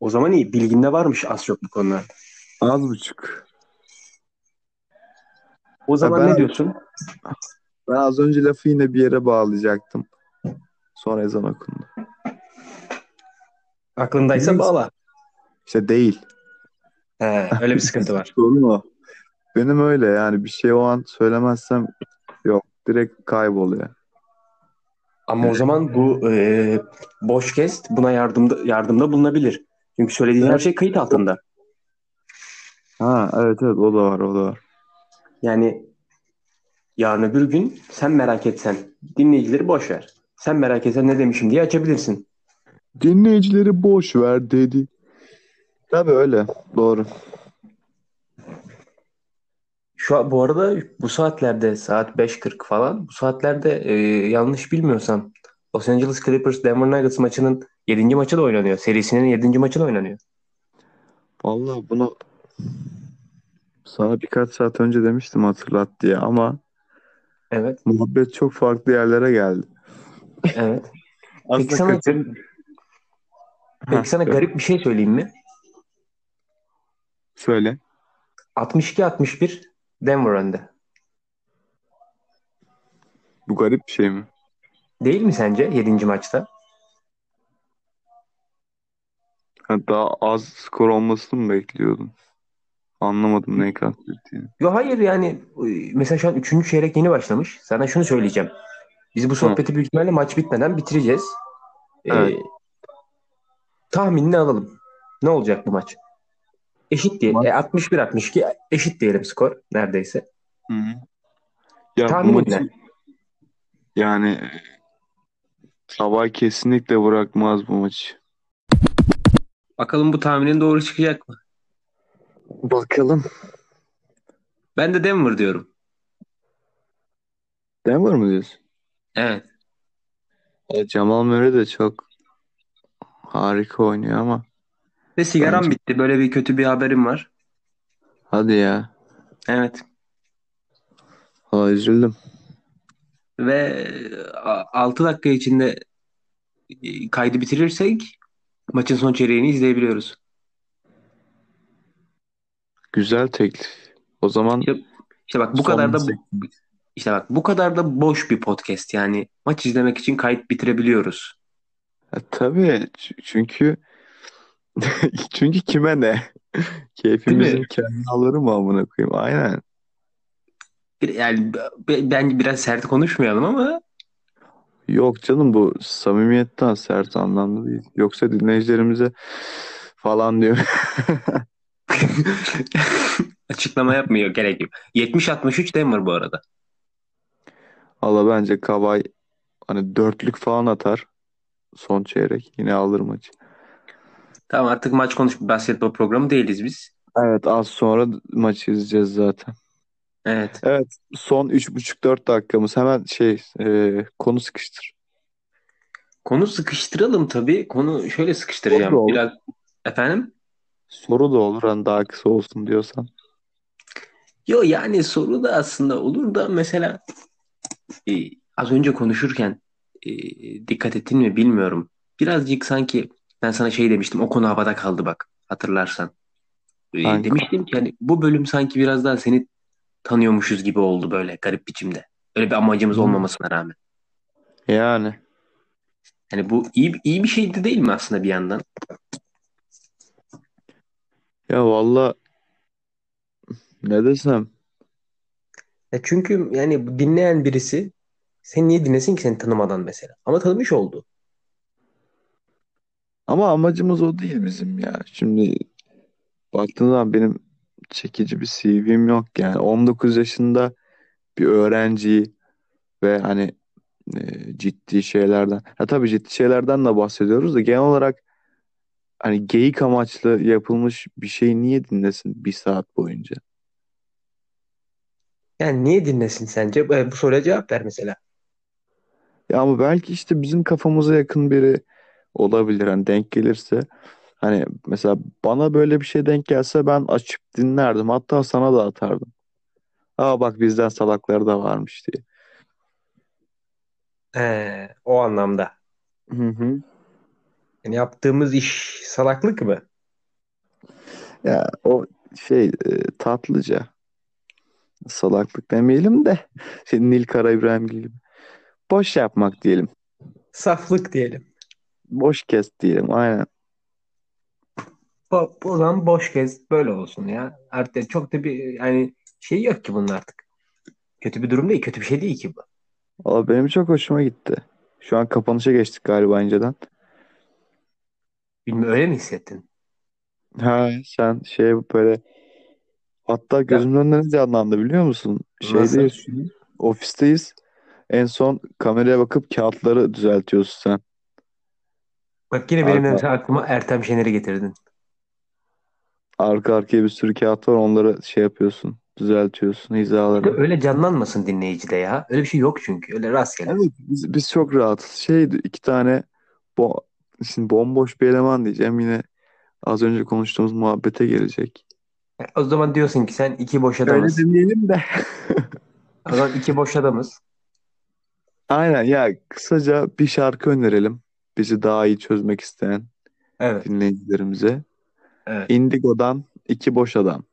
O zaman iyi. Bilginde varmış az çok bu konularda. Az buçuk. O zaman ben, ne diyorsun? ben az önce lafı yine bir yere bağlayacaktım. Sonra ezan okundu. Aklındaysa musun? bağla. İşte değil. He, öyle bir sıkıntı var. Sorun o. Benim öyle yani bir şey o an söylemezsem yok direkt kayboluyor. Ama o zaman bu e, boş kest buna yardımda yardımda bulunabilir. Çünkü söylediğin her Evet. şey kayıt altında. Ha evet evet o da var o da var. Yani yarın öbür gün sen merak etsen dinleyicileri boş ver. Sen merak etsen ne demişim diye açabilirsin. Dinleyicileri boş ver dedi. Tabii öyle. Doğru. Şu an, bu arada bu saatlerde saat 5.40 falan bu saatlerde e, yanlış bilmiyorsam Los Angeles Clippers Denver Nuggets maçının 7. maçı da oynanıyor. Serisinin 7. maçı da oynanıyor. Vallahi bunu sana birkaç saat önce demiştim hatırlat diye ama Evet. muhabbet çok farklı yerlere geldi. Evet. Peki Aslında sana kaçır... peki sana garip bir şey söyleyeyim mi? Söyle. 62-61 Denver önde. Bu garip bir şey mi? Değil mi sence 7. maçta? Ha, daha az skor olmasını mı bekliyordun? Anlamadım neyi kastettiğini. Yo hayır yani mesela şu an 3. çeyrek yeni başlamış. Sana şunu söyleyeceğim. Biz bu Hı. sohbeti büyük ihtimalle maç bitmeden bitireceğiz. Ee, Evet. tahminini alalım. Ne olacak bu maç? Eşit diye. E, 61-62 eşit diyelim skor neredeyse. Hı hı. Ya bu Tahminin maçı ne? yani sabah kesinlikle bırakmaz bu maçı. Bakalım bu tahminin doğru çıkacak mı? Bakalım. Ben de Denver diyorum. Denver mı diyorsun? Evet. E, Jamal Murray de çok harika oynuyor ama Ve sigaram bence bitti. Böyle bir kötü bir haberim var. hadi ya. Evet. Aa, üzüldüm. Ve 6 dakika içinde e, kaydı bitirirsek maçın son çeyreğini izleyebiliyoruz. Güzel teklif. O zaman İşte, işte bak bu kadar da işte bak bu kadar da boş bir podcast yani maç izlemek için kayıt bitirebiliyoruz. E, tabii çünkü çünkü kime ne? Keyfimizin alır mı amına koyayım? Aynen. Yani b- bence biraz sert konuşmayalım ama Yok canım bu samimiyetten sert anlamda değil. Yoksa dinleyicilerimize falan diyor. açıklama yapmıyor gerek yok. 70-63 Denver bu arada. Valla bence Kavay hani dörtlük falan atar son çeyrek. Yine alır maçı. Tamam artık maç konuş basketbol programı değiliz biz. Evet az sonra maçı izleyeceğiz zaten. Evet. Evet son 3,5-4 dakikamız. Hemen şey e, konu sıkıştır. Konu sıkıştıralım tabii. Konu şöyle sıkıştıracağım. Olur. Biraz efendim? Soru da olur hani daha kısa olsun diyorsan. Yo yani soru da aslında olur da mesela e, az önce konuşurken e, dikkat ettin mi bilmiyorum. Birazcık sanki ben sana şey demiştim o konu havada kaldı bak hatırlarsan. E, Hangi demiştim ki hani bu bölüm sanki biraz daha seni tanıyormuşuz gibi oldu böyle garip biçimde. Öyle bir amacımız Hı. olmamasına rağmen. Yani Hani bu iyi iyi bir şeydi değil mi aslında bir yandan? ya valla ne desem Ya çünkü yani dinleyen birisi seni niye dinlesin ki seni tanımadan mesela? Ama tanımış oldu. Ama amacımız o değil bizim ya. Şimdi baktığın zaman benim çekici bir CV'm yok yani. 19 yaşında bir öğrenciyi ve hani e, ciddi şeylerden. Ha tabii ciddi şeylerden de bahsediyoruz da genel olarak hani geyik amaçlı yapılmış bir şeyi niye dinlesin bir saat boyunca? Yani niye dinlesin sence? E, Bu soruya cevap ver mesela. Ya ama belki işte bizim kafamıza yakın biri olabilir. Hani denk gelirse. Hani mesela bana böyle bir şey denk gelse ben açıp dinlerdim. Hatta sana da atardım. Aa bak bizden salakları da varmış diye. Ee, o anlamda. Hı hı. Yani yaptığımız iş salaklık mı? Ya o şey e, tatlıca. Salaklık demeyelim de şey, Nil Kara İbrahim gibi. Boş yapmak diyelim. Saflık diyelim. Boş kes diyelim. Aynen. O, o zaman boş kez böyle olsun ya. Artık çok da bir yani şey yok ki bunun artık. Kötü bir durum değil, kötü bir şey değil ki bu. Valla benim çok hoşuma gitti. Şu an kapanışa geçtik galiba önceden. Bilmiyorum öyle mi hissettin? Ha sen şey böyle hatta gözümün önünde canlandı biliyor musun? Nasıl? Şeydeyiz an, ofisteyiz. En son kameraya bakıp kağıtları düzeltiyorsun sen. Bak yine benim Arka, aklıma Ertem Şener'i getirdin. arka arkaya bir sürü kağıt var onları şey yapıyorsun. Düzeltiyorsun Bir de hizalarını. öyle canlanmasın dinleyicide ya. Öyle bir şey yok çünkü. Öyle rastgele. Evet biz, biz çok rahatız. Şeydi iki tane bo şimdi bomboş bir eleman diyeceğim yine az önce konuştuğumuz muhabbete gelecek. O zaman diyorsun ki sen iki boş Öyle adamız. demeyelim de. O zaman iki boş adamız. Aynen ya kısaca bir şarkı önerelim. Bizi daha iyi çözmek isteyen Evet. dinleyicilerimize. Evet. Indigo'dan iki boş adam.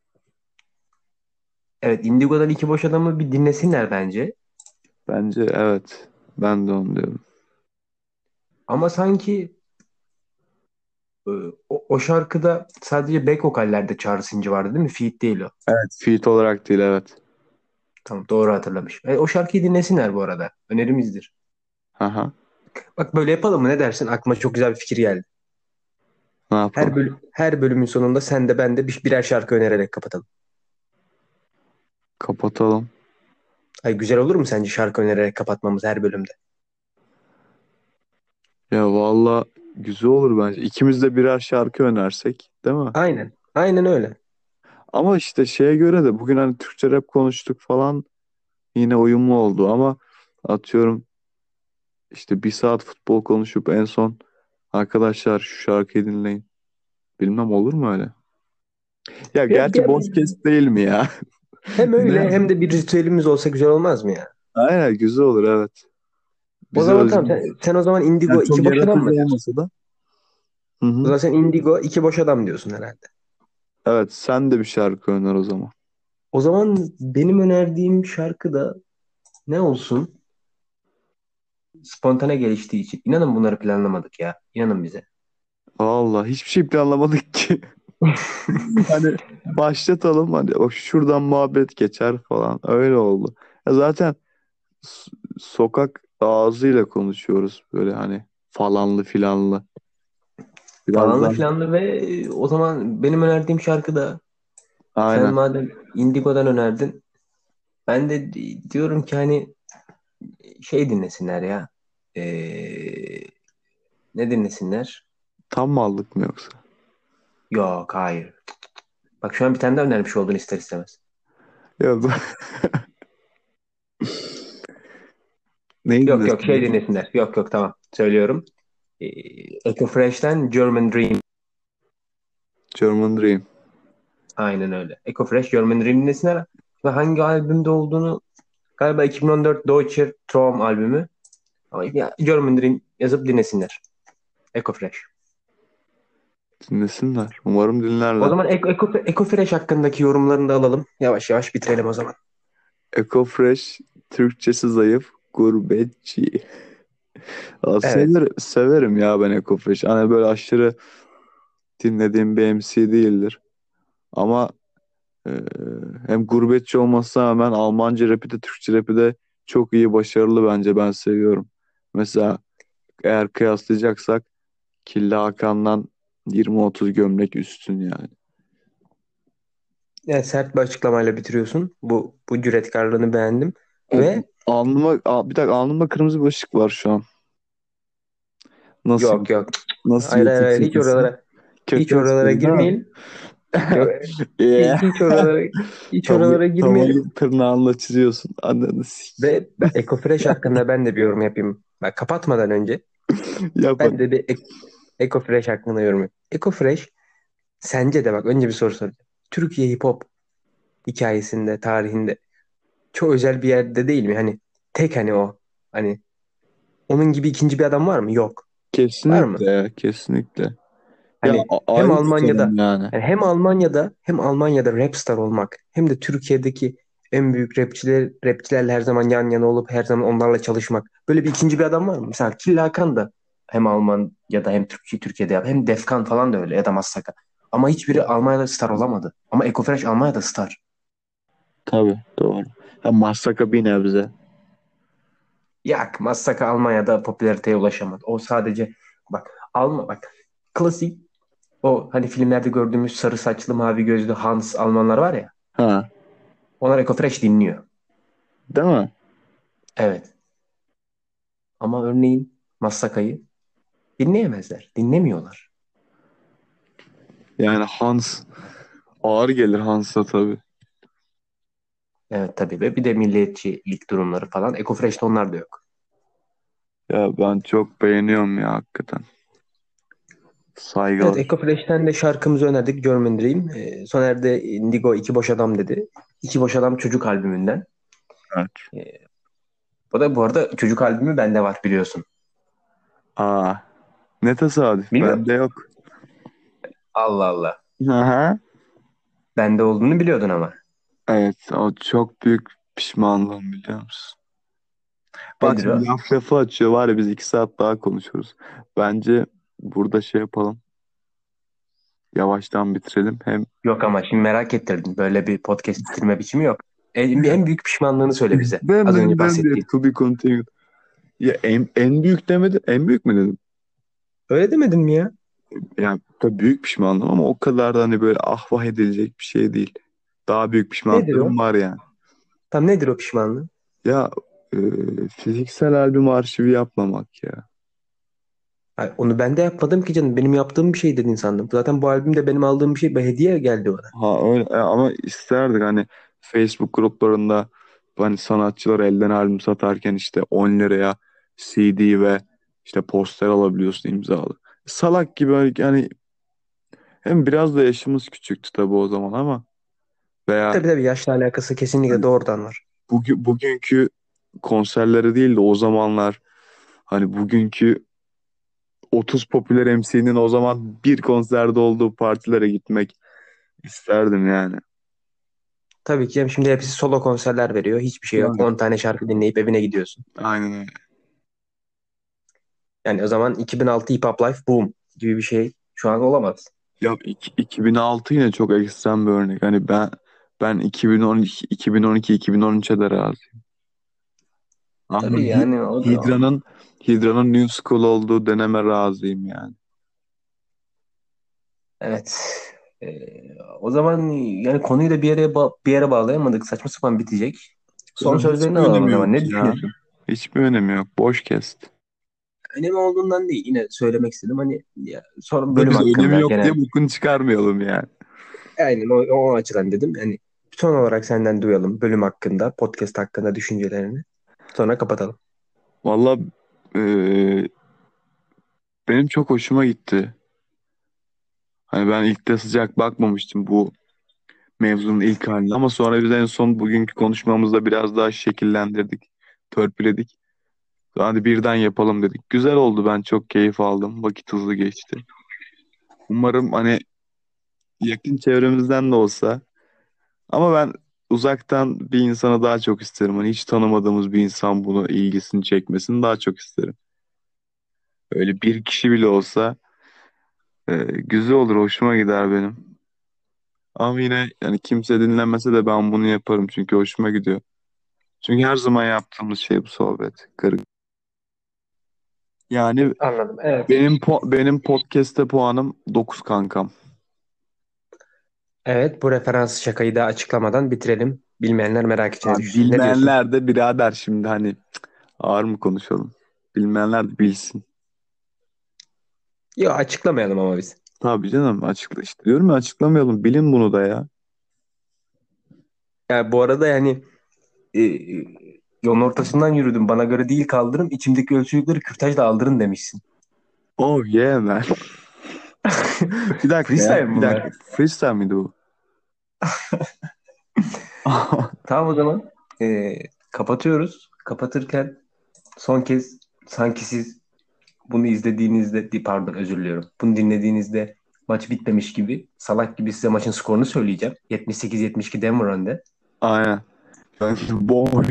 Evet. Indigo'dan iki boş adamı bir dinlesinler bence. Bence evet. Ben de onu diyorum. Ama sanki e, o, o şarkıda sadece back vokallerde Çağrı Sinci vardı değil mi? Feat değil o. Evet, feat olarak değil evet. Tamam doğru hatırlamış. E, o şarkıyı dinlesinler bu arada. Önerimizdir. Aha. Bak böyle yapalım mı? Ne dersin? Aklıma çok güzel bir fikir geldi. Ne Her bölüm, her bölümün sonunda sen de ben de bir, birer şarkı önererek kapatalım. Kapatalım. Ay güzel olur mu sence şarkı önererek kapatmamız her bölümde? Ya valla güzel olur bence. İkimiz de birer şarkı önersek, değil mi? Aynen. Aynen öyle. Ama işte şeye göre de bugün hani Türkçe rap konuştuk falan yine uyumlu oldu ama atıyorum işte bir saat futbol konuşup en son arkadaşlar şu şarkıyı dinleyin. Bilmem olur mu öyle? Ya gerçi ya- boş kes değil mi ya? Hem öyle hem de bir ritüelimiz olsa güzel olmaz mı ya? Aynen güzel olur evet. O bize zaman özgü. tamam sen, sen o zaman Indigo Yani iki boş adam mı? olmasa da. O zaman sen Indigo iki boş adam diyorsun herhalde. Evet sen de bir şarkı öner o zaman. O zaman benim önerdiğim şarkı da ne olsun? Spontane geliştiği için. İnanın bunları planlamadık ya. İnanın bize. Allah hiçbir şey planlamadık ki. Hani başlatalım hani o şuradan muhabbet geçer falan öyle oldu. Ya zaten s- sokak ağzıyla konuşuyoruz böyle hani falanlı filanlı. Falanlı Birazdan filanlı ve o zaman benim önerdiğim şarkı da sen aynen. madem Indigo'dan önerdin ben de di- diyorum ki hani şey dinlesinler ya. Ee, ne dinlesinler? Tam mı aldık mı yoksa? Yok hayır. Bak şu an bir tane daha önermiş oldun ister istemez. Ya bu- Neydi Yok yok şey dinlesinler. Yok yok tamam söylüyorum. Ee, Echo Fresh'ten German Dream. German Dream. Aynen öyle. Echo Fresh German Dream dinlesinler. Ve hangi albümde olduğunu galiba 2014 Deutscher Traum albümü. Ama ya German yazıp dinlesinler. Echo Fresh. Dinlesinler. Umarım dinlerler. O zaman Echo, Echo, Echo Fresh hakkındaki yorumlarını da alalım. Yavaş yavaş bitirelim o zaman. Eco Fresh Türkçesi zayıf gurbetçi. Evet. severim, severim ya ben Eco Fresh. Hani böyle aşırı dinlediğim bir MC değildir. Ama e, hem gurbetçi olmasına rağmen Almanca rapi de Türkçe rapi de çok iyi başarılı bence ben seviyorum. Mesela eğer kıyaslayacaksak Killa Hakan'dan 20-30 gömlek üstün yani. Yani sert bir açıklamayla bitiriyorsun. Bu bu cüretkarlığını beğendim. Ve Alnıma, bir dakika alnımda kırmızı bir ışık var şu an. Nasıl? yok yok. Nasıl Hayır hayır, hiç oralara hiç oralara girmeyin. Yeah. hiç oralara hiç oralara girmeyelim. tırnağınla çiziyorsun. Ananı s- Ve ben Eco Fresh hakkında ben de bir yorum yapayım. Bak kapatmadan önce Yap ben de bir Ek- Eco Fresh hakkında yorum yapayım. Eco Fresh sence de bak önce bir soru soracağım. Türkiye hip hop hikayesinde, tarihinde çok özel bir yerde değil mi? Hani tek hani o. Hani onun gibi ikinci bir adam var mı? Yok. Var mı? Kesinlikle ya. Hani a- hem ayrı Almanya'da yani. Yani hem Almanya'da hem Almanya'da rapstar olmak hem de Türkiye'deki en büyük rapçiler rapçilerle her zaman yan yana olup her zaman onlarla çalışmak. Böyle bir ikinci bir adam var mı? Mesela Killa Hakan da hem Almanya'da hem Türkiye Türkiye'de yap. Hem Defkan falan da öyle ya da Massaka. Ama hiçbiri Almanya'da star olamadı. Ama Eko Fresh Almanya'da star. Tabii doğru. Ya Masaka bir nebze. Yak Massaka Almanya'da popülariteye ulaşamadı. O sadece bak Alma bak klasik o hani filmlerde gördüğümüz sarı saçlı mavi gözlü Hans Almanlar var ya. Ha, Onlar Eko Fresh dinliyor. değil mi? Evet. Ama örneğin Massaka'yı dinleyemezler. Dinlemiyorlar. Yani Hans ağır gelir Hans'a tabii. Evet tabii ve bir de milliyetçilik durumları falan. Eko Fresh'te onlar da yok. Ya ben çok beğeniyorum ya hakikaten. Saygılar. Evet Eko Fresh'ten de şarkımızı önerdik. German Dream. Ee, Soner de Indigo iki boş adam dedi. İki boş adam çocuk albümünden. Evet. Ee, o da bu arada çocuk albümü bende var biliyorsun. Aa, ne tesadüf. Bilmiyorum. Bende yok. Allah Allah. Aha. Bende olduğunu biliyordun ama. Evet, o çok büyük pişmanlığım biliyor musun? Bak laf lafı açıyor var ya biz iki saat daha konuşuruz. Bence burada şey yapalım. Yavaştan bitirelim. Hem Yok ama şimdi merak ettirdin. Böyle bir podcast bitirme biçimi yok. En, en büyük pişmanlığını söyle bize. ben Az önce ben bahsettiğin. de to be continued. Ya en, en büyük demedim. En büyük mü dedim? Öyle demedin mi ya? Yani tabii büyük pişmanlığım ama o kadar da hani böyle ah vah edilecek bir şey değil. Daha büyük pişmanlıklarım var yani. Tam nedir o pişmanlığı? Ya e, fiziksel albüm arşivi yapmamak ya. Ay, onu ben de yapmadım ki canım. Benim yaptığım bir şey dedin sandım. Zaten bu albümde benim aldığım bir şey bir hediye geldi bana. Ha öyle e, ama isterdik hani Facebook gruplarında hani sanatçılar elden albüm satarken işte 10 liraya CD ve işte poster alabiliyorsun imzalı. Salak gibi hani yani hem biraz da yaşımız küçüktü tabii o zaman ama veya Tabii tabii yaşla alakası kesinlikle doğrudan var. bugün bugünkü konserleri değil de o zamanlar Hani bugünkü 30 popüler MC'nin o zaman bir konserde olduğu partilere gitmek isterdim yani. Tabii ki şimdi hepsi solo konserler veriyor. Hiçbir şey yok. Yani. 10 tane şarkı dinleyip evine gidiyorsun. Aynen öyle. Yani o zaman 2006 Hip Hop Life boom gibi bir şey şu an olamaz. Ya iki- 2006 yine çok ekstrem bir örnek. Hani ben ben 2012 2012 2013'e de razıyım. Ama Tabii Hi- yani o da Hidra'nın Hidra'nın New School olduğu döneme razıyım yani. evet. Ee, o zaman yani konuyu da bir yere ba- bir yere bağlayamadık. Saçma sapan bitecek. Son Ya sözlerini hiçbir alalım önemi zaman. yok Ne ya. düşünüyorsun? Hiçbir önemi yok. Boş kest. Önemi olduğundan değil. Yine söylemek istedim. Hani ya, Ve bölüm önemi hakkında yok genel. diye bokunu çıkarmayalım yani. Aynen o, o açıdan dedim. Yani son olarak senden duyalım bölüm hakkında, podcast hakkında düşüncelerini. Sonra kapatalım. Valla eee, benim çok hoşuma gitti. Hani ben ilk de sıcak bakmamıştım bu mevzunun ilk haline ama sonra biz en son bugünkü konuşmamızda biraz daha şekillendirdik, törpüledik. Hadi birden yapalım dedik. Güzel oldu. Ben çok keyif aldım. Vakit hızlı geçti. Umarım hani yakın çevremizden de olsa ama ben uzaktan bir insanı daha çok isterim. Hani hiç tanımadığımız bir insan bunu ilgisini çekmesini daha çok isterim. Öyle bir kişi bile olsa e, güzel olur. Hoşuma gider benim. Ama yine yani kimse dinlemese de ben bunu yaparım çünkü hoşuma gidiyor. Çünkü her zaman yaptığımız şey bu sohbet. Kırık. Yani Anladım. Evet. benim po- benim podcast'te puanım 9 kankam. Evet, bu referans şakayı da açıklamadan bitirelim. Bilmeyenler merak içine Abi düşsün. Ne diyorsun? bilmeyenler de birader şimdi hani ağır mı konuşalım? Bilmeyenler de bilsin. Yok açıklamayalım ama biz. Tabii canım açıkla işte diyorum ya açıklamayalım. Bilin bunu da ya. Ya bu arada yani e, e, yolun ortasından yürüdüm. Bana göre değil kaldırım. İçimdeki ölçülükleri kürtajla aldırın demişsin. Oh yeah man. Bir dakika Freestyle ya. mi Bir bunlar? dakika. Freestyle miydi bu? Tamam o zaman e, kapatıyoruz. Kapatırken son kez sanki siz bunu izlediğinizde di- pardon özür diliyorum. Bunu dinlediğinizde maç bitmemiş gibi salak gibi size maçın skorunu söyleyeceğim. 78-72 Denver önde. Aynen. Boş.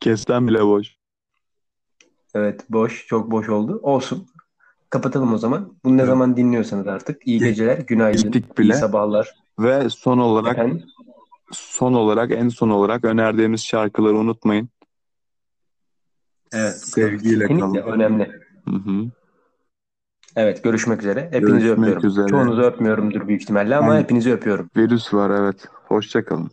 Kesten bile boş. Evet boş çok boş oldu. Olsun. Kapatalım o zaman. Bunu ne Evet. zaman dinliyorsanız artık. İyi geceler, günaydın, Gittik iyi bile. sabahlar. Ve son olarak Efendim? son olarak en son olarak önerdiğimiz şarkıları unutmayın. Evet. Sevgiyle kalın. önemli. Hı hı. Evet görüşmek üzere. Hepinizi Görüşmek öpüyorum. üzere. Çoğunuzu öpmüyorumdur büyük ihtimalle ama Yani- hepinizi öpüyorum. Virüs var evet. Hoşça kalın.